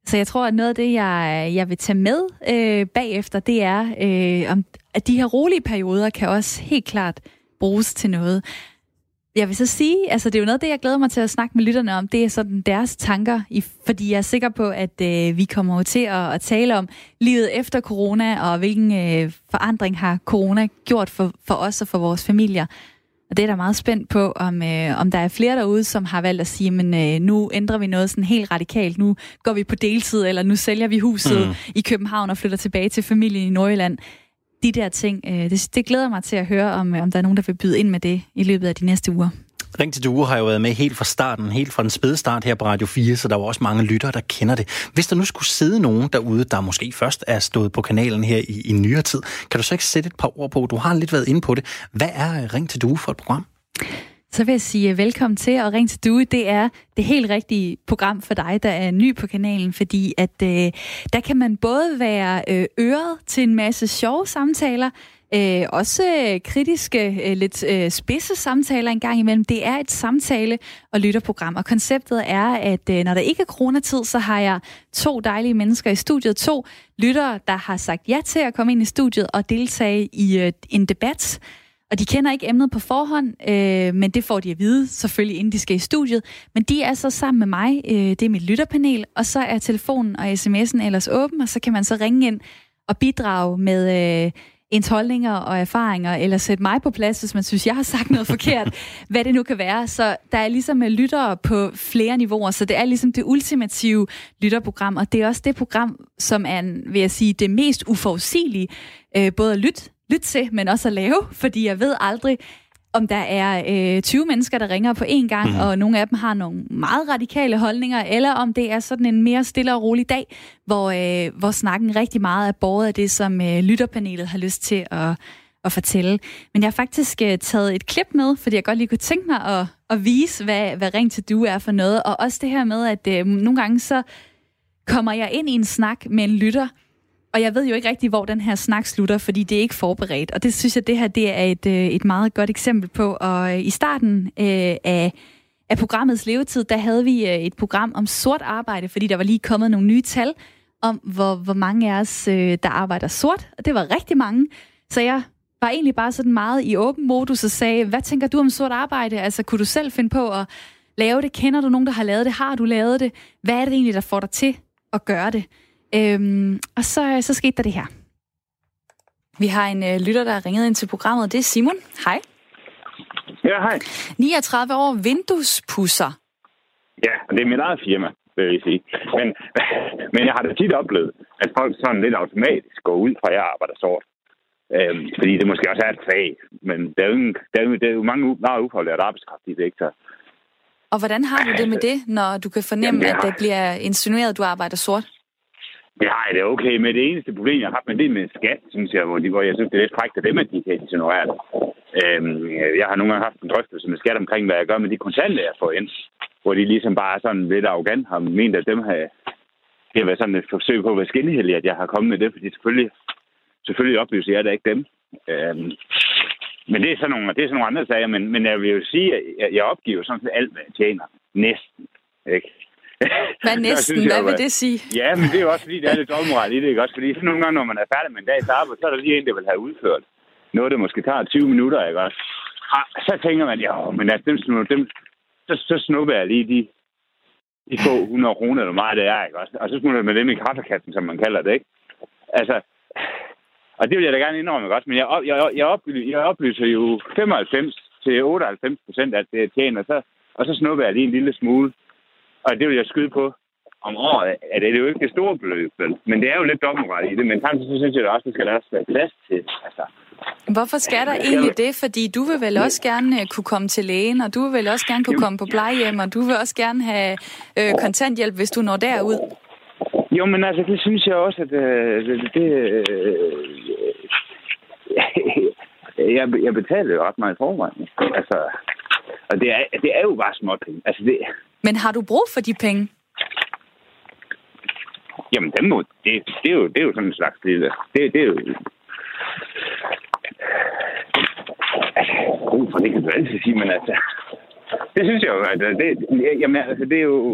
Så jeg tror, at noget af det, jeg, jeg vil tage med øh, bagefter, det er, øh, om, at de her rolige perioder kan også helt klart bruges til noget. Jeg vil så sige, altså det er jo noget det, jeg glæder mig til at snakke med lytterne om, det er sådan deres tanker, i, fordi jeg er sikker på, at øh, vi kommer til at, at tale om livet efter corona, og hvilken øh, forandring har corona gjort for, for os og for vores familier. Og det er da meget spændt på, om, øh, om der er flere derude, som har valgt at sige, men øh, nu ændrer vi noget sådan helt radikalt. Nu går vi på deltid, eller nu sælger vi huset mm. i København og flytter tilbage til familien i Nordjylland de der ting. Øh, det, det glæder mig til at høre, om, øh, om der er nogen, der vil byde ind med det i løbet af de næste uger. Ring til Due har jo været med helt fra starten, helt fra den spæde start her på Radio 4, så der var også mange lyttere, der kender det. Hvis der nu skulle sidde nogen derude, der måske først er stået på kanalen her i, i nyere tid, kan du så ikke sætte et par ord på? Du har lidt været inde på det. Hvad er øh, Ring til Due for et program? Så vil jeg sige øh, velkommen til og ring til Due. Det er det helt rigtige program for dig, der er ny på kanalen, fordi at øh, der kan man både være øh, øret til en masse sjove samtaler, øh, også øh, kritiske, øh, lidt øh, spidse samtaler en gang imellem. Det er et samtale- og lytterprogram, og konceptet er, at øh, når der ikke er coronatid, så har jeg to dejlige mennesker i studiet, to lyttere, der har sagt ja til at komme ind i studiet og deltage i øh, en debat og de kender ikke emnet på forhånd, øh, men det får de at vide selvfølgelig, inden de skal i studiet. Men de er så sammen med mig, øh, det er mit lytterpanel, og så er telefonen og sms'en ellers åben, og så kan man så ringe ind og bidrage med øh, ens holdninger og erfaringer, eller sætte mig på plads, hvis man synes, jeg har sagt noget forkert, hvad det nu kan være. Så der er ligesom lyttere på flere niveauer, så det er ligesom det ultimative lytterprogram, og det er også det program, som er, vil jeg sige, det mest uforudsigelige, øh, både at lytte lytte til, men også at lave, fordi jeg ved aldrig, om der er øh, 20 mennesker, der ringer på én gang, mm. og nogle af dem har nogle meget radikale holdninger, eller om det er sådan en mere stille og rolig dag, hvor, øh, hvor snakken rigtig meget er båret af det, som øh, lytterpanelet har lyst til at, at fortælle. Men jeg har faktisk øh, taget et klip med, fordi jeg godt lige kunne tænke mig at, at vise, hvad, hvad Ring til Du er for noget, og også det her med, at øh, nogle gange så kommer jeg ind i en snak med en lytter, og jeg ved jo ikke rigtig, hvor den her snak slutter, fordi det er ikke forberedt. Og det synes jeg, det her det er et, øh, et meget godt eksempel på. Og øh, i starten øh, af, af programmets levetid, der havde vi øh, et program om sort arbejde, fordi der var lige kommet nogle nye tal om, hvor, hvor mange af os, øh, der arbejder sort. Og det var rigtig mange. Så jeg var egentlig bare sådan meget i åben modus og sagde, hvad tænker du om sort arbejde? Altså, kunne du selv finde på at lave det? Kender du nogen, der har lavet det? Har du lavet det? Hvad er det egentlig, der får dig til at gøre det? Øhm, og så, så skete der det her. Vi har en øh, lytter, der har ringet ind til programmet. Det er Simon. Hej. Ja, hej. 39 år vinduespusser. Ja, og det er mit eget firma, vil jeg sige. Men, men jeg har da tit oplevet, at folk sådan lidt automatisk går ud fra, at jeg arbejder sort. Øhm, fordi det måske også er et fag. Men der er jo, ingen, der er jo, der er jo mange meget ufaglært arbejdskraft i det, ikke? Så, Og hvordan har du det med det, når du kan fornemme, Jamen, det at har- det bliver insinueret, at du arbejder sort? Ja, det er okay, men det eneste problem, jeg har haft med det med skat, synes jeg, hvor, de, hvor jeg synes, det er lidt frækt af dem, at de kan insinuere det. Øhm, jeg har nogle gange haft en drøftelse med skat omkring, hvad jeg gør med de kontanter, jeg får ind. Hvor de ligesom bare sådan lidt arrogant har ment, at dem har det har været sådan et forsøg på at være skinheldig, at jeg har kommet med det, fordi selvfølgelig, selvfølgelig oplyser jeg da ikke dem. Øhm, men det er sådan nogle, det er sådan nogle andre sager, men, men jeg vil jo sige, at jeg, jeg opgiver sådan set alt, hvad jeg tjener. Næsten. Ikke? Hvad næsten? jeg Hvad vil at- det sige? Ja, men det er jo også fordi, der er lidt dobbeltmoral i det, ikke også? Fordi så nogle gange, når man er færdig med en dags arbejde, så er der lige en, der vil have udført noget, der måske tager 20 minutter, ikke også? Og så tænker man, ja, men altså, dem, dem, så, så snupper jeg lige de, de få 100 kroner, eller meget det er, ikke også? Og så smutter med dem i kaffekassen, som man kalder det, ikke? Altså, og det vil jeg da gerne indrømme, ikke også? Men jeg, jeg, jeg, oplyser, jeg oplyser jo 95 til 98 procent af det, tjener, så, og så snupper jeg lige en lille smule. Og det vil jeg skyde på om året, at det er jo ikke det store beløb, men det er jo lidt dobbeltret i det, men samtidig så synes jeg da også, at det skal der også være plads til. Altså, Hvorfor skal der egentlig det? Fordi du vil vel også gerne øh, kunne komme til lægen, og du vil vel også gerne kunne komme på plejehjem, og du vil også gerne have øh, kontanthjælp, hvis du når derud. jo, men altså, det synes jeg også, at øh, det... det øh, jeg, jeg betaler jo ret meget i forvejen. Altså, og det er, det er jo bare småpenge. Altså, det, men har du brug for de penge? Jamen, dem må, det, det, er jo, det er jo sådan en slags lille... Det, det er jo... Altså, brug for det kan du altid sige, men altså... Det synes jeg jo, at det, jamen, altså, det er jo...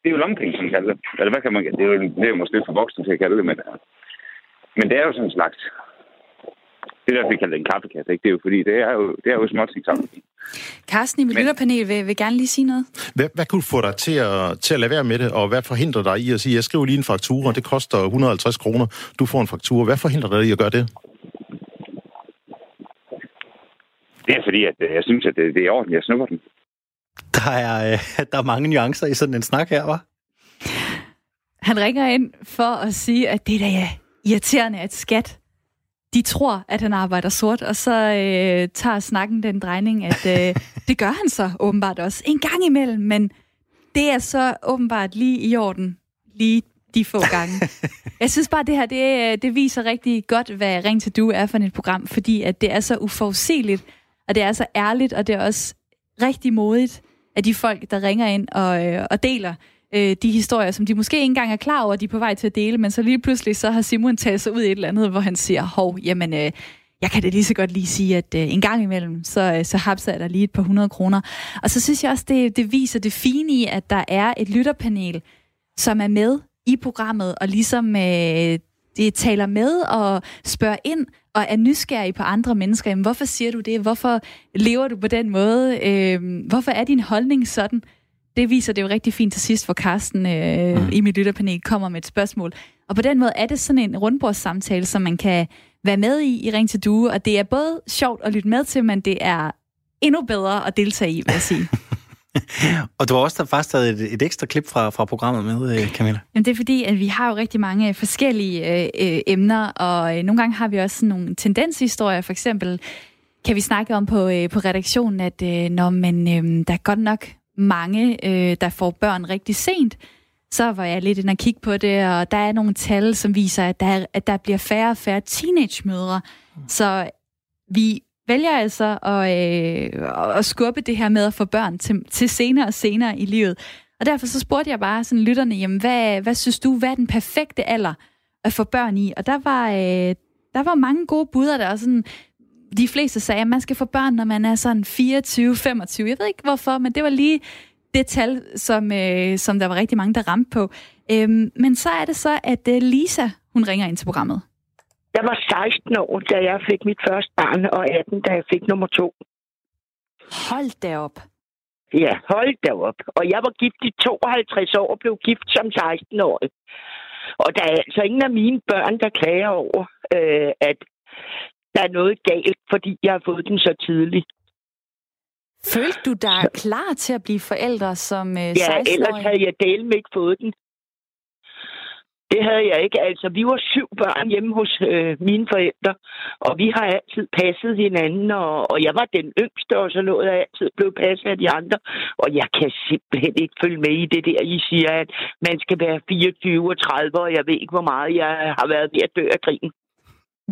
Det er jo lommepenge, som kalder det. Eller hvad kan man Det er jo, det er jo måske lidt for voksne til at kalde det, men... Men det er jo sådan en slags... Det er derfor, vi kalder det en kaffekasse, ikke? Det er jo fordi, det er jo, det er jo småting sammen. Carsten i mit Men- lytterpanel vil, vil gerne lige sige noget. Hvad, hvad kunne få dig til at, til at lade være med det, og hvad forhindrer dig i at sige, jeg skriver lige en faktura, det koster 150 kroner, du får en faktura. Hvad forhindrer dig i at gøre det? Det er fordi, at øh, jeg synes, at det, det er i orden, jeg snupper den. Der er, øh, der er mange nuancer i sådan en snak her, var. Han ringer ind for at sige, at det er da ja, irriterende, at skat de tror, at han arbejder sort, og så øh, tager snakken den drejning, at øh, det gør han så åbenbart også en gang imellem, men det er så åbenbart lige i orden, lige de få gange. Jeg synes bare, det her, det, øh, det viser rigtig godt, hvad Ring til Du er for et program, fordi at det er så uforudsigeligt, og det er så ærligt, og det er også rigtig modigt af de folk, der ringer ind og, øh, og deler øh, de historier, som de måske ikke engang er klar over, at de er på vej til at dele, men så lige pludselig så har Simon taget sig ud i et eller andet, hvor han siger, hov, jamen, øh, jeg kan da lige så godt lige sige, at øh, en gang imellem, så, øh, så hapser jeg der lige et par hundrede kroner. Og så synes jeg også, det, det viser det fine i, at der er et lytterpanel, som er med i programmet, og ligesom øh, det taler med og spørger ind, og er nysgerrig på andre mennesker. Jamen, hvorfor siger du det? Hvorfor lever du på den måde? Øh, hvorfor er din holdning sådan? Det viser det jo rigtig fint til sidst, hvor Carsten øh, mm. i mit lytterpanel kommer med et spørgsmål. Og på den måde er det sådan en rundbordssamtale, som man kan være med i i Ring til Due, og det er både sjovt at lytte med til, men det er endnu bedre at deltage i, vil jeg sige. Og du har også faktisk taget et, et ekstra klip fra, fra programmet med, øh, Camilla. Jamen, det er fordi, at vi har jo rigtig mange forskellige øh, øh, emner, og øh, nogle gange har vi også sådan nogle tendenshistorier. For eksempel kan vi snakke om på, øh, på redaktionen, at øh, når man, øh, der er godt nok mange, øh, der får børn rigtig sent, så var jeg lidt inde og kigge på det, og der er nogle tal, som viser, at der, er, at der bliver færre og færre teenage-mødre. Så vi vælger altså at, øh, at skubbe det her med at få børn til, til senere og senere i livet. Og derfor så spurgte jeg bare sådan lytterne, jamen hvad, hvad synes du, hvad er den perfekte alder at få børn i? Og der var, øh, der var mange gode bud, der sådan, de fleste sagde, at man skal få børn, når man er sådan 24-25. Jeg ved ikke hvorfor, men det var lige det tal, som, øh, som der var rigtig mange, der ramte på. Øhm, men så er det så, at øh, Lisa, hun ringer ind til programmet. Jeg var 16 år, da jeg fik mit første barn, og 18, da jeg fik nummer to. Hold da op. Ja, hold da op. Og jeg var gift i 52 år og blev gift som 16-årig. Og der er altså ingen af mine børn, der klager over, øh, at der er noget galt, fordi jeg har fået den så tidligt. Følte du dig klar til at blive forældre som øh, 16-årig? Ja, ellers havde jeg delen ikke fået den. Det havde jeg ikke. Altså, vi var syv børn hjemme hos øh, mine forældre, og vi har altid passet hinanden, og, og jeg var den yngste, og så noget jeg altid blev passet af de andre. Og jeg kan simpelthen ikke følge med i det der, I siger, at man skal være 24 og 30, og jeg ved ikke, hvor meget jeg har været ved at dø af krigen.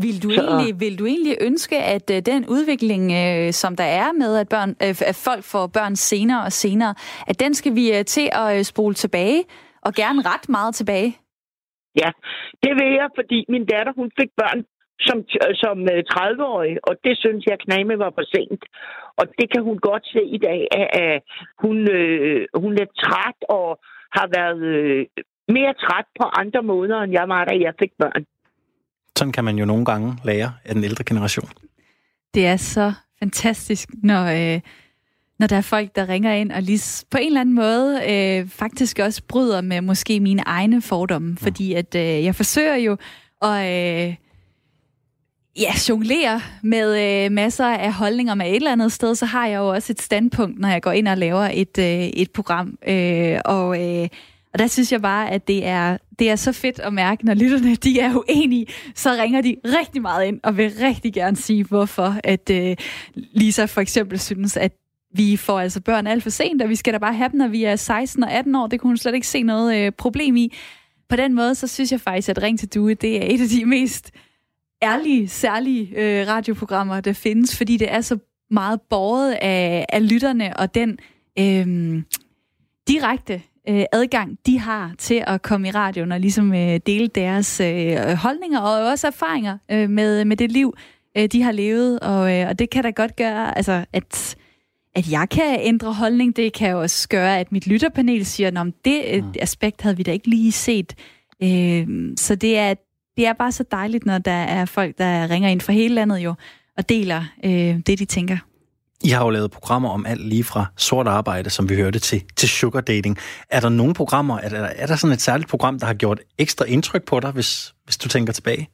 Vil du, så... egentlig, vil du egentlig ønske, at uh, den udvikling, uh, som der er med, at, børn, uh, at folk får børn senere og senere, at den skal vi til at spole tilbage, og gerne ret meget tilbage? Ja, det vil jeg, fordi min datter, hun fik børn som, som 30-årig, og det synes jeg knæme var for sent. Og det kan hun godt se i dag, at hun, øh, hun er træt og har været øh, mere træt på andre måder, end jeg var, da jeg fik børn. Sådan kan man jo nogle gange lære af den ældre generation. Det er så fantastisk, når, øh, når der er folk, der ringer ind og lige på en eller anden måde øh, faktisk også bryder med måske mine egne fordomme. Ja. Fordi at øh, jeg forsøger jo at øh, ja, jonglere med øh, masser af holdninger med et eller andet sted, så har jeg jo også et standpunkt, når jeg går ind og laver et, øh, et program. Øh, og... Øh, og der synes jeg bare, at det er, det er så fedt at mærke, når lytterne de er uenige, så ringer de rigtig meget ind og vil rigtig gerne sige, hvorfor at øh, Lisa for eksempel synes, at vi får altså børn alt for sent, og vi skal da bare have dem, når vi er 16 og 18 år. Det kunne hun slet ikke se noget øh, problem i. På den måde, så synes jeg faktisk, at Ring til Due, det er et af de mest ærlige, særlige øh, radioprogrammer, der findes, fordi det er så meget borget af, af lytterne, og den øh, direkte øh, adgang, de har til at komme i radioen og ligesom øh, dele deres øh, holdninger og også erfaringer øh, med, med det liv, øh, de har levet. Og, øh, og det kan da godt gøre, altså, at, at jeg kan ændre holdning. Det kan også gøre, at mit lytterpanel siger, at det øh, mm. aspekt havde vi da ikke lige set. Øh, så det er, det er bare så dejligt, når der er folk, der ringer ind fra hele landet jo, og deler øh, det, de tænker. I har jo lavet programmer om alt lige fra sort arbejde, som vi hørte, til, til sugar dating. Er der nogle programmer, er der, er der sådan et særligt program, der har gjort ekstra indtryk på dig, hvis, hvis du tænker tilbage?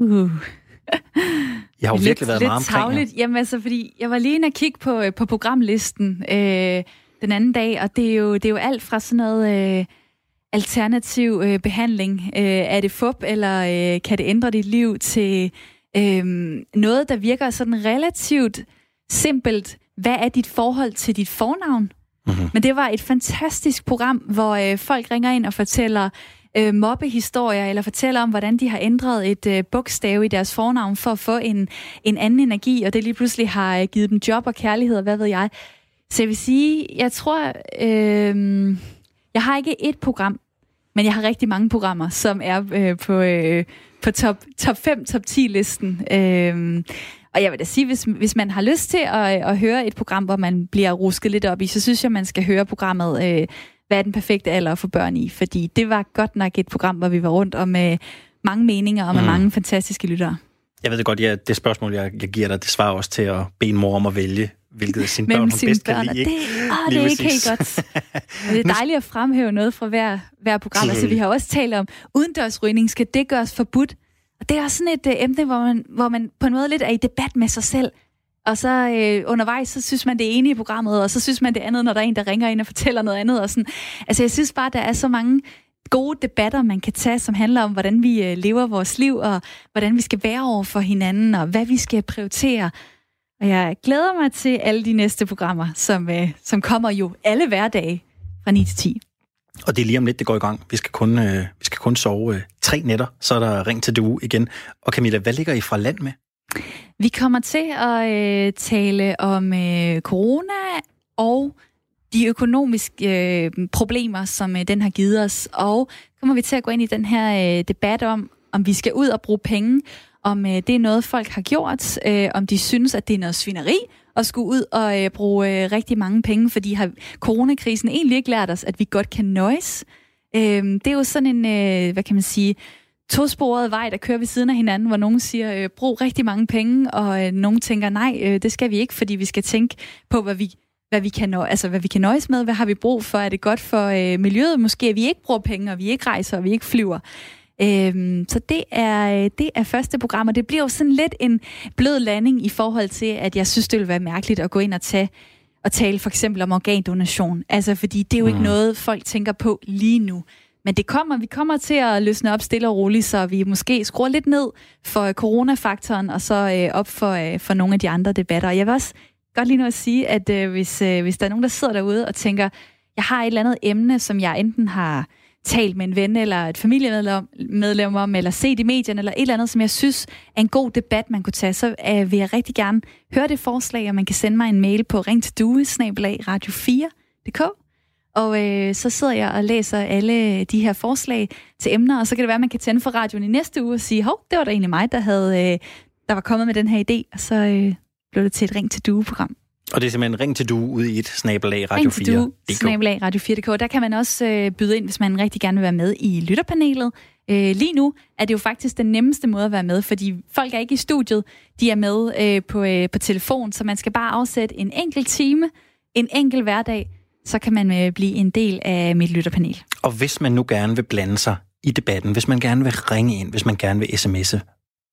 Uh. Jeg har jo lidt, virkelig været lidt meget omkring tavligt. Jamen altså, fordi jeg var lige inde og kigge på, øh, på programlisten øh, den anden dag, og det er jo, det er jo alt fra sådan noget øh, alternativ øh, behandling. Øh, er det fup, eller øh, kan det ændre dit liv til øh, noget, der virker sådan relativt simpelt, hvad er dit forhold til dit fornavn? Mm-hmm. Men det var et fantastisk program, hvor øh, folk ringer ind og fortæller øh, mobbehistorier, eller fortæller om, hvordan de har ændret et øh, bogstav i deres fornavn for at få en, en anden energi, og det lige pludselig har øh, givet dem job og kærlighed, og hvad ved jeg. Så jeg vil sige, jeg tror, øh, jeg har ikke et program, men jeg har rigtig mange programmer, som er øh, på, øh, på top, top 5, top 10 listen. Øh, og jeg vil da sige, hvis, hvis man har lyst til at, at høre et program, hvor man bliver rusket lidt op i, så synes jeg, man skal høre programmet øh, Hvad er den perfekte alder for børn i? Fordi det var godt nok et program, hvor vi var rundt og med mange meninger og med mm. mange fantastiske lyttere. Jeg ved det godt, ja, det spørgsmål, jeg, jeg giver dig, det svarer også til at bede en mor om at vælge, hvilket af sine børn hun bedst børn, kan lide. Det, åh, det er ikke helt godt. Og det er dejligt at fremhæve noget fra hver, hver program. Altså, vi har også talt om, udendørsrygning, skal det gøres forbudt? Og det er også sådan et øh, emne, hvor man, hvor man på en måde lidt er i debat med sig selv. Og så øh, undervejs, så synes man det ene i programmet, og så synes man det andet, når der er en, der ringer ind og fortæller noget andet. Og sådan. Altså, jeg synes bare, der er så mange gode debatter, man kan tage, som handler om, hvordan vi øh, lever vores liv, og hvordan vi skal være over for hinanden, og hvad vi skal prioritere. Og jeg glæder mig til alle de næste programmer, som, øh, som kommer jo alle hverdage fra 9 til 10. Og det er lige om lidt, det går i gang. Vi skal kun, øh, vi skal kun sove øh, tre nætter, så er der ring til du igen. Og Camilla, hvad ligger I fra land med? Vi kommer til at øh, tale om øh, corona og de økonomiske øh, problemer, som øh, den har givet os. Og kommer vi til at gå ind i den her øh, debat om, om vi skal ud og bruge penge, om øh, det er noget, folk har gjort, øh, om de synes, at det er noget svineri, at skulle ud og øh, bruge øh, rigtig mange penge, fordi har coronakrisen egentlig ikke lært os, at vi godt kan nøjes. Øh, det er jo sådan en, øh, hvad kan man sige, tosporet vej, der kører ved siden af hinanden, hvor nogen siger, øh, brug rigtig mange penge, og øh, nogen tænker, nej, øh, det skal vi ikke, fordi vi skal tænke på, hvad vi, hvad vi kan nå, altså hvad vi kan nøjes med, hvad har vi brug for, er det godt for øh, miljøet, måske at vi ikke bruger penge, og vi ikke rejser, og vi ikke flyver. Øhm, så det er, det er første program, og det bliver jo sådan lidt en blød landing i forhold til, at jeg synes, det vil være mærkeligt at gå ind og tage og tale for eksempel om organdonation. Altså, fordi det er jo ikke mm. noget, folk tænker på lige nu. Men det kommer, vi kommer til at løsne op stille og roligt, så vi måske skruer lidt ned for coronafaktoren, og så øh, op for, øh, for nogle af de andre debatter. Jeg vil også godt lige nu at sige, at øh, hvis, øh, hvis der er nogen, der sidder derude og tænker, jeg har et eller andet emne, som jeg enten har talt med en ven eller et familiemedlem om, eller set i medierne, eller et eller andet, som jeg synes er en god debat, man kunne tage, så øh, vil jeg rigtig gerne høre det forslag, og man kan sende mig en mail på ring til radio4.dk. Og øh, så sidder jeg og læser alle de her forslag til emner, og så kan det være, at man kan tænde for radioen i næste uge og sige, hov, det var da egentlig mig, der, havde, øh, der var kommet med den her idé, og så øh, blev det til et ring til due-program. Og det er simpelthen ring til du ude i et snabelag Radio 4. Ring til du, snabelag Radio 4.dk. Der kan man også øh, byde ind, hvis man rigtig gerne vil være med i lytterpanelet. Øh, lige nu er det jo faktisk den nemmeste måde at være med, fordi folk er ikke i studiet, de er med øh, på, øh, på telefon, så man skal bare afsætte en enkelt time, en enkelt hverdag, så kan man øh, blive en del af mit lytterpanel. Og hvis man nu gerne vil blande sig i debatten, hvis man gerne vil ringe ind, hvis man gerne vil sms'e,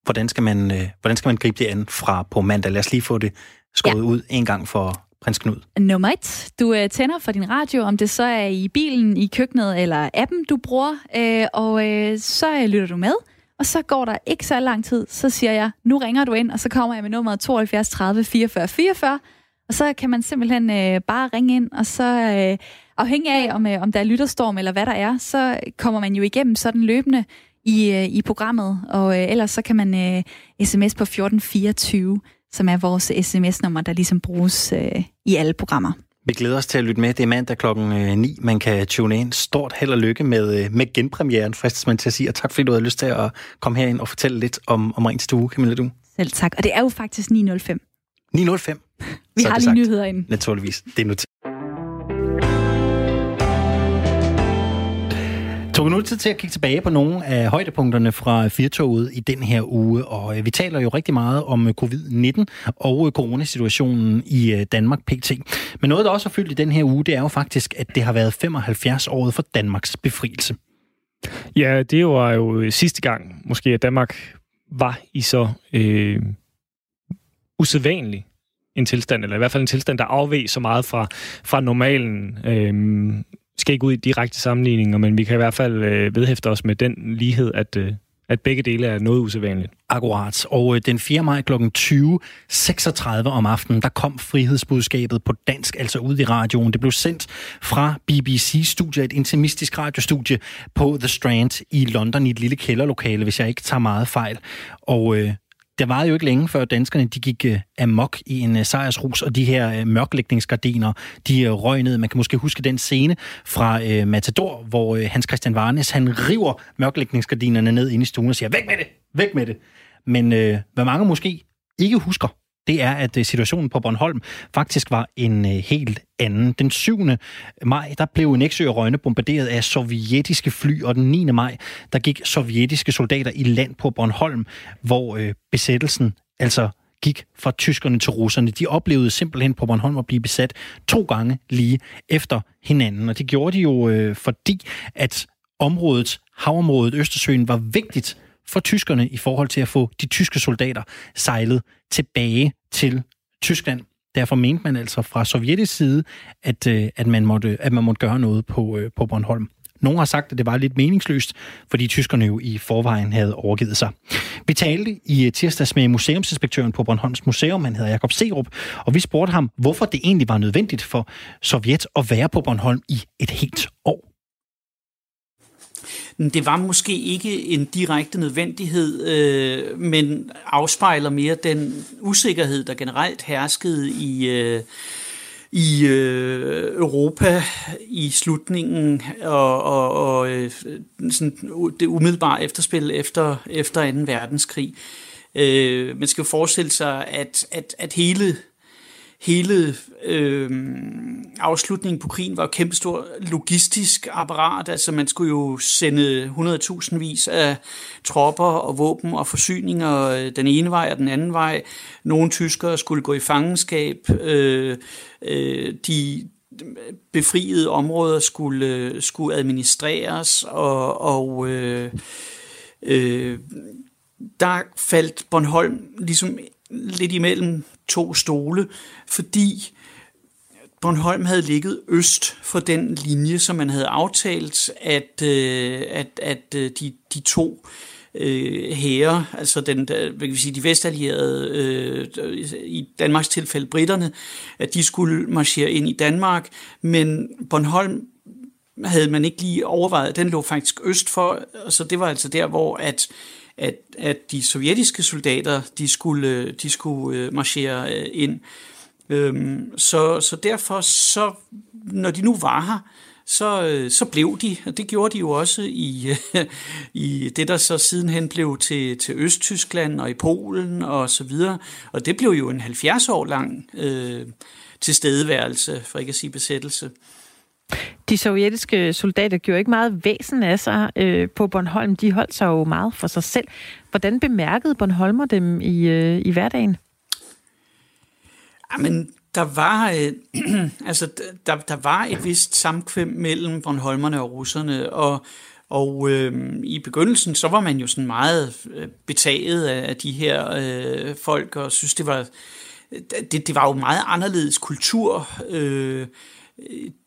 hvordan skal man, øh, hvordan skal man gribe det an fra på mandag? Lad os lige få det skåret ja. ud en gang for prins Knud. Nummer et. Du øh, tænder for din radio, om det så er i bilen, i køkkenet eller appen, du bruger, øh, og øh, så øh, lytter du med. Og så går der ikke så lang tid, så siger jeg, nu ringer du ind, og så kommer jeg med nummeret 72 30 44 44, og så kan man simpelthen øh, bare ringe ind, og så øh, afhængig af, om, øh, om der er lytterstorm eller hvad der er, så kommer man jo igennem sådan løbende i, øh, i programmet. Og øh, ellers så kan man øh, sms på 1424, som er vores sms-nummer, der ligesom bruges øh, i alle programmer. Vi glæder os til at lytte med. Det er mandag klokken 9. Man kan tune ind. Stort held og lykke med, øh, med genpremieren, fristes man til at sige. Og tak fordi du havde lyst til at komme herind og fortælle lidt om, om til Stue, Camilla Du. Selv tak. Og det er jo faktisk 905. 905. Vi har lige sagt. nyheder ind. Naturligvis. Det er nu Tog nu tid til at kigge tilbage på nogle af højdepunkterne fra Firtoget i den her uge, og øh, vi taler jo rigtig meget om øh, covid-19 og øh, coronasituationen i Danmark pt. Men noget, der også har fyldt i den her uge, det er jo faktisk, at det har været 75 år for Danmarks befrielse. Ja, det var jo sidste gang, måske, at Danmark var i så øh, usædvanlig en tilstand, eller i hvert fald en tilstand, der afveg så meget fra, fra normalen. Øhm, skal ikke ud i direkte sammenligninger, men vi kan i hvert fald øh, vedhæfte os med den lighed, at, øh, at begge dele er noget usædvanligt. Akkurat. Og øh, den 4. maj kl. 20.36 om aftenen, der kom frihedsbudskabet på dansk, altså ud i radioen. Det blev sendt fra BBC-studiet, et intimistisk radiostudie på The Strand i London i et lille kælderlokale, hvis jeg ikke tager meget fejl. Og øh, det var jo ikke længe før danskerne de gik øh, amok i en øh, sejrsrus, og de her øh, mørklægningsgardiner, de uh, røg ned. Man kan måske huske den scene fra Matador, hvor Hans Christian Varnes, han river mørklægningsgardinerne ned ind i stuen og siger, væk med det, væk med det. Men hvad mange måske ikke husker, det er, at øh, situationen på Bornholm faktisk var en øh, helt anden. Den 7. maj, der blev Nexø og Rønne bombarderet af sovjetiske fly, og den 9. maj, der gik sovjetiske soldater i land på Bornholm, hvor øh, besættelsen altså gik fra tyskerne til russerne. De oplevede simpelthen på Bornholm at blive besat to gange lige efter hinanden. Og det gjorde de jo, øh, fordi at området, havområdet Østersøen, var vigtigt for tyskerne i forhold til at få de tyske soldater sejlet tilbage til Tyskland. Derfor mente man altså fra sovjetisk side, at, øh, at, man, måtte, at man måtte gøre noget på, øh, på Bornholm. Nogle har sagt, at det var lidt meningsløst, fordi tyskerne jo i forvejen havde overgivet sig. Vi talte i øh, tirsdags med museumsinspektøren på Bornholms Museum, han hedder Jakob Serup, og vi spurgte ham, hvorfor det egentlig var nødvendigt for Sovjet at være på Bornholm i et helt år. Det var måske ikke en direkte nødvendighed, øh, men afspejler mere den usikkerhed, der generelt herskede i, øh, i øh, Europa i slutningen og, og, og øh, sådan det umiddelbare efterspil efter, efter 2. verdenskrig. Øh, man skal jo forestille sig, at, at, at hele hele øh, afslutningen på krigen var et kæmpestor logistisk apparat. Altså man skulle jo sende 100.000 vis af tropper og våben og forsyninger øh, den ene vej og den anden vej. Nogle tyskere skulle gå i fangenskab. Øh, øh, de befriede områder skulle, øh, skulle administreres, og, og øh, øh, der faldt Bornholm ligesom lidt imellem to stole, fordi Bornholm havde ligget øst for den linje, som man havde aftalt, at, øh, at, at øh, de, de to øh, hære, altså den, hvad kan vi sige, de vestallierede, øh, i Danmarks tilfælde britterne, at de skulle marchere ind i Danmark, men Bornholm havde man ikke lige overvejet, den lå faktisk øst for, så det var altså der, hvor at at, at de sovjetiske soldater, de skulle, de skulle øh, marchere øh, ind. Øhm, så, så derfor, så, når de nu var her, så, øh, så blev de, og det gjorde de jo også i, i det, der så sidenhen blev til, til Østtyskland og i Polen og så videre. Og det blev jo en 70 år lang øh, tilstedeværelse, for ikke at sige besættelse. De sovjetiske soldater gjorde ikke meget væsen af sig øh, på Bornholm. De holdt sig jo meget for sig selv. Hvordan bemærkede Bornholmer dem i, øh, i hverdagen? Jamen, der var, øh, altså, der, der var et vist samkvem mellem Bornholmerne og russerne, og, og øh, i begyndelsen, så var man jo sådan meget øh, betaget betaget af, de her øh, folk, og synes, det var, øh, det, det var jo meget anderledes kultur. Øh,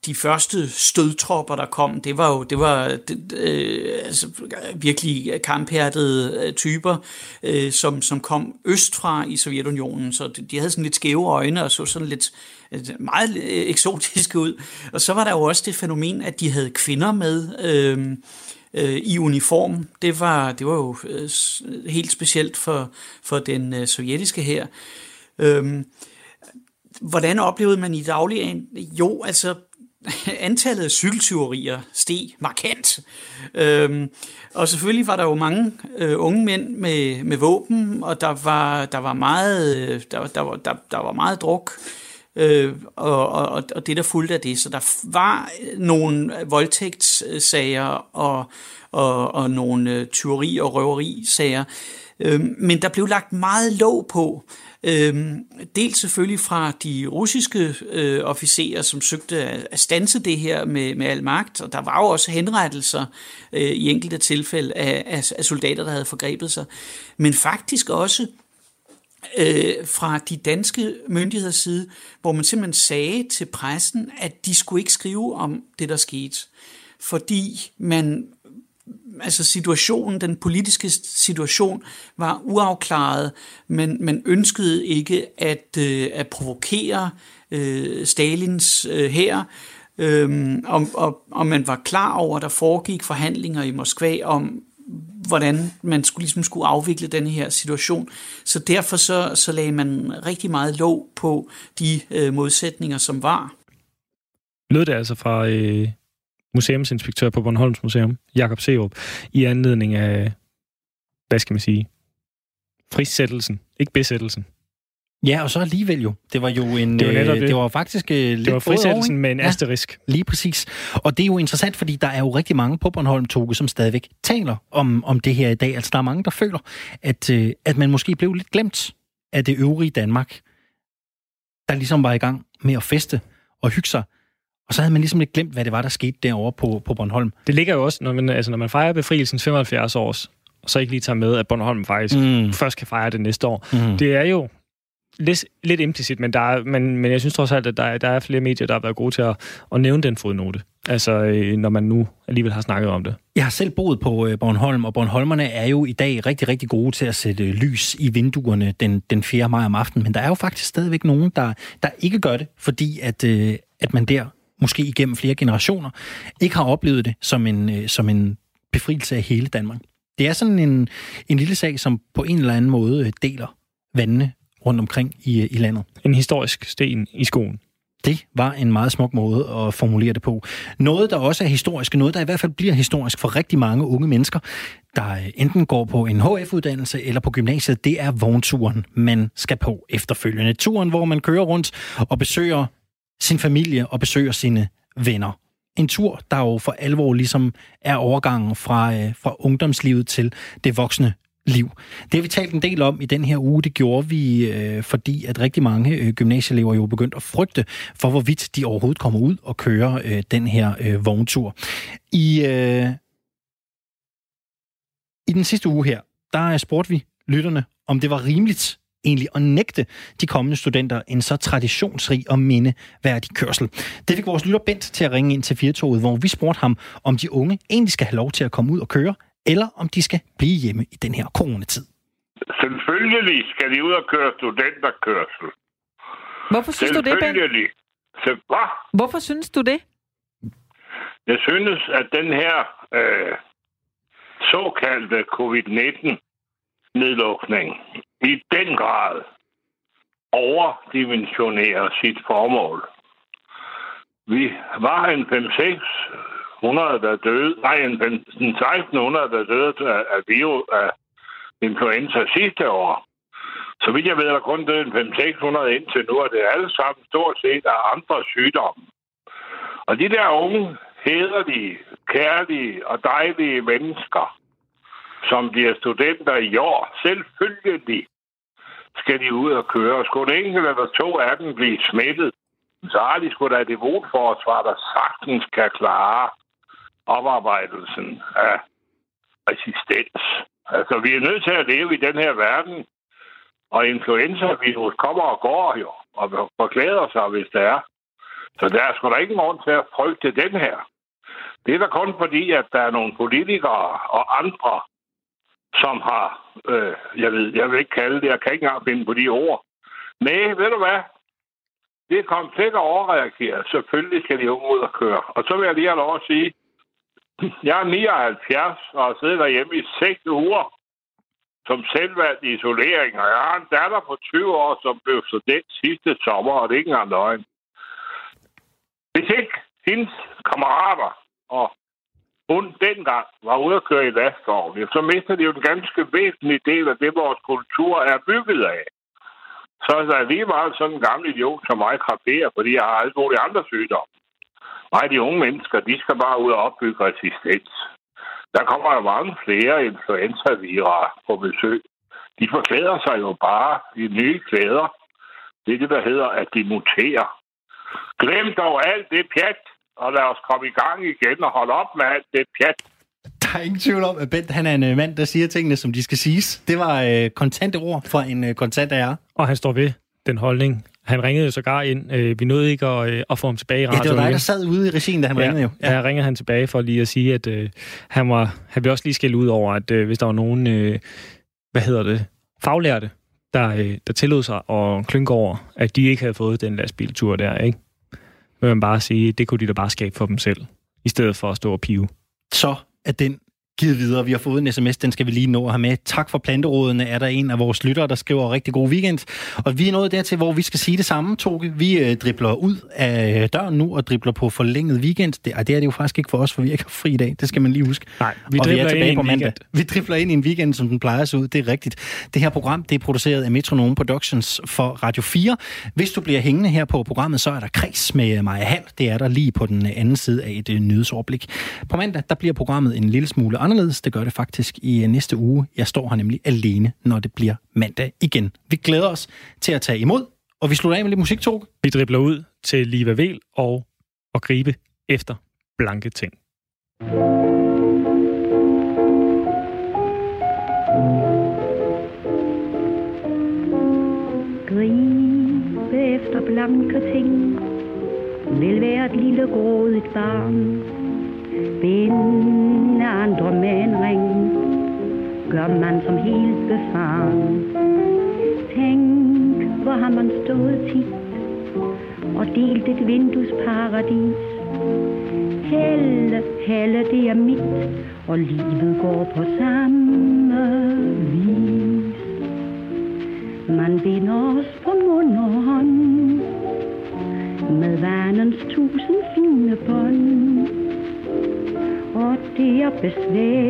de første stødtropper, der kom, det var jo det var det, øh, altså, virkelig kamphærdede øh, typer, øh, som, som kom østfra i Sovjetunionen, så de, de havde sådan lidt skæve øjne og så sådan lidt øh, meget øh, eksotiske ud. Og så var der jo også det fænomen, at de havde kvinder med øh, øh, i uniform. Det var, det var jo øh, helt specielt for, for den øh, sovjetiske her. Øh, Hvordan oplevede man i dagligdagen? Jo, altså antallet af cykeltyverier steg markant. Øhm, og selvfølgelig var der jo mange øh, unge mænd med, med våben, og der var, der var meget, øh, der, der, var, der, der var meget druk. Øh, og, og, og det der fulgte af det. Så der var nogle voldtægtssager og, og, og nogle øh, tyveri- og røverisager. Øh, men der blev lagt meget låg på, Øh, dels selvfølgelig fra de russiske øh, officerer, som søgte at, at stanse det her med, med al magt, og der var jo også henrettelser øh, i enkelte tilfælde af, af, af soldater, der havde forgrebet sig. Men faktisk også øh, fra de danske myndigheders side, hvor man simpelthen sagde til pressen, at de skulle ikke skrive om det, der skete. Fordi man altså situationen, den politiske situation var uafklaret, men man ønskede ikke at, øh, at provokere øh, Stalins øh, her, øhm, og, og, og man var klar over, at der foregik forhandlinger i Moskva om, hvordan man skulle, ligesom skulle afvikle den her situation. Så derfor så, så lagde man rigtig meget låg på de øh, modsætninger, som var. Lød det altså fra øh, museumsinspektør på Bornholms Museum, Jakob Serup, i anledning af, hvad skal man sige, frisættelsen, ikke besættelsen. Ja, og så alligevel jo. Det var jo en... Det var, netop det. det var faktisk uh, lidt Det var frisættelsen med en ja, asterisk. Lige præcis. Og det er jo interessant, fordi der er jo rigtig mange på Bornholm Toge, som stadigvæk taler om, om det her i dag. Altså, der er mange, der føler, at, uh, at man måske blev lidt glemt af det øvrige Danmark, der ligesom var i gang med at feste og hygge sig og så havde man ligesom lidt glemt, hvad det var, der skete derovre på, på Bornholm. Det ligger jo også, når man, altså, når man fejrer befrielsens 75 års, og så ikke lige tager med, at Bornholm faktisk mm. først kan fejre det næste år. Mm. Det er jo lidt, lidt implicit, men, der er, men, men jeg synes trods alt, at der, der er flere medier, der har været gode til at, at nævne den fodnote. Altså, øh, når man nu alligevel har snakket om det. Jeg har selv boet på øh, Bornholm, og Bornholmerne er jo i dag rigtig, rigtig gode til at sætte lys i vinduerne den, den 4. maj om aftenen. Men der er jo faktisk stadigvæk nogen, der, der ikke gør det, fordi at, øh, at man der måske igennem flere generationer, ikke har oplevet det som en, øh, som en befrielse af hele Danmark. Det er sådan en, en lille sag, som på en eller anden måde øh, deler vandene rundt omkring i, øh, i landet. En historisk sten i skoen. Det var en meget smuk måde at formulere det på. Noget, der også er historisk, noget, der i hvert fald bliver historisk for rigtig mange unge mennesker, der enten går på en HF-uddannelse eller på gymnasiet, det er vognturen, man skal på efterfølgende. Turen, hvor man kører rundt og besøger sin familie og besøger sine venner. En tur, der jo for alvor ligesom er overgangen fra, øh, fra ungdomslivet til det voksne liv. Det har vi talt en del om i den her uge. Det gjorde vi, øh, fordi at rigtig mange øh, gymnasieelever jo begyndt at frygte for, hvorvidt de overhovedet kommer ud og kører øh, den her øh, vogntur. I, øh, I den sidste uge her, der øh, spurgte vi lytterne, om det var rimeligt egentlig at nægte de kommende studenter en så traditionsrig og mindeværdig kørsel. Det fik vores lytter Bent til at ringe ind til Firtoget, hvor vi spurgte ham, om de unge egentlig skal have lov til at komme ud og køre, eller om de skal blive hjemme i den her coronatid. Selvfølgelig skal de ud og køre studenterkørsel. Hvorfor synes du det, Ben? Selvfølgelig. Så, hvad? Hvorfor synes du det? Jeg synes, at den her øh, såkaldte covid-19-nedlukning i den grad overdimensionerer sit formål. Vi var en 5-600, der døde, nej, en 1600, der døde af, af, virus, af influenza sidste år. Så vidt jeg ved, er der kun døde en 5-600 indtil nu, og det er alle sammen stort set af andre sygdomme. Og de der unge, hederlige, kærlige og dejlige mennesker, som bliver studenter i år, selvfølgelig skal de ud og køre. Og Skulle en enkelt eller to af dem blive smittet, så har de sgu da et immunforsvar, der sagtens kan klare oparbejdelsen af resistens. Altså, vi er nødt til at leve i den her verden, og influenza-virus kommer og går jo, og forklæder sig, hvis det er. Så der er sgu da ingen grund til at frygte den her. Det er da kun fordi, at der er nogle politikere og andre, som har, øh, jeg ved, jeg vil ikke kalde det, jeg kan ikke engang finde på de ord. Men ved du hvad? Det er komplet til at overreagere. Selvfølgelig skal de unge ud og køre. Og så vil jeg lige have lov at sige, jeg er 79 og har siddet derhjemme i 6 uger som selvvalgt isolering, og jeg har en datter på 20 år, som blev student sidste sommer, og det er ikke engang løgn. Hvis ikke hendes kammerater og hun dengang var ude at køre i lastvogn, så mister de jo en ganske væsentlig del af det, vores kultur er bygget af. Så er lige meget sådan en gammel idiot som mig kraberer, fordi jeg har alle mulige andre sygdomme. Nej, de unge mennesker, de skal bare ud og opbygge resistens. Der kommer jo mange flere influenza på besøg. De forklæder sig jo bare i nye klæder. Det er det, der hedder, at de muterer. Glem dog alt det pjat, og lad os komme i gang igen og holde op med alt det pjat. Der er ingen tvivl om, at Bent han er en øh, mand, der siger tingene, som de skal siges. Det var øh, kontante ord fra en øh, kontant ære. Og han står ved den holdning. Han ringede jo sågar ind. Øh, vi nåede ikke at, øh, at få ham tilbage i radioen. Ja, det var dig, der sad ude i regien, da han ja, ringede jo. Ja, ja ringede han tilbage for lige at sige, at øh, han, var, han ville også lige skælde ud over, at øh, hvis der var nogen, øh, hvad hedder det, faglærte, der, øh, der tillod sig at klynke over, at de ikke havde fået den lastbiltur der, ikke? Vil man bare sige, det kunne de da bare skabe for dem selv, i stedet for at stå og pive. Så er den givet videre. Vi har fået en sms, den skal vi lige nå at have med. Tak for planterådene, er der en af vores lyttere, der skriver rigtig god weekend. Og vi er nået dertil, hvor vi skal sige det samme, Toge. Vi øh, dribler ud af døren nu og dribler på forlænget weekend. Det, det er det jo faktisk ikke for os, for vi ikke har fri i dag. Det skal man lige huske. Nej, vi og vi er tilbage ind på mandag. weekend. Vi dribler ind i en weekend, som den plejer se ud. Det er rigtigt. Det her program, det er produceret af Metronome Productions for Radio 4. Hvis du bliver hængende her på programmet, så er der kreds med Maja Hall. Det er der lige på den anden side af et øh, nyhedsoverblik. På mandag, der bliver programmet en lille smule anderledes. Det gør det faktisk i næste uge. Jeg står her nemlig alene, når det bliver mandag igen. Vi glæder os til at tage imod, og vi slutter af med lidt musiktog. Vi dribler ud til Liva Vel og at gribe efter blanke ting. Gribe efter blanke ting Vil være et lille grådigt barn som helt befaren Tænk, hvor har man stået tit Og delt et vinduesparadis. Helle, helle, det er mit Og livet går på samme vis. Man binder os på mund og hånd Med vanens tusind fine bånd. Og det er besvær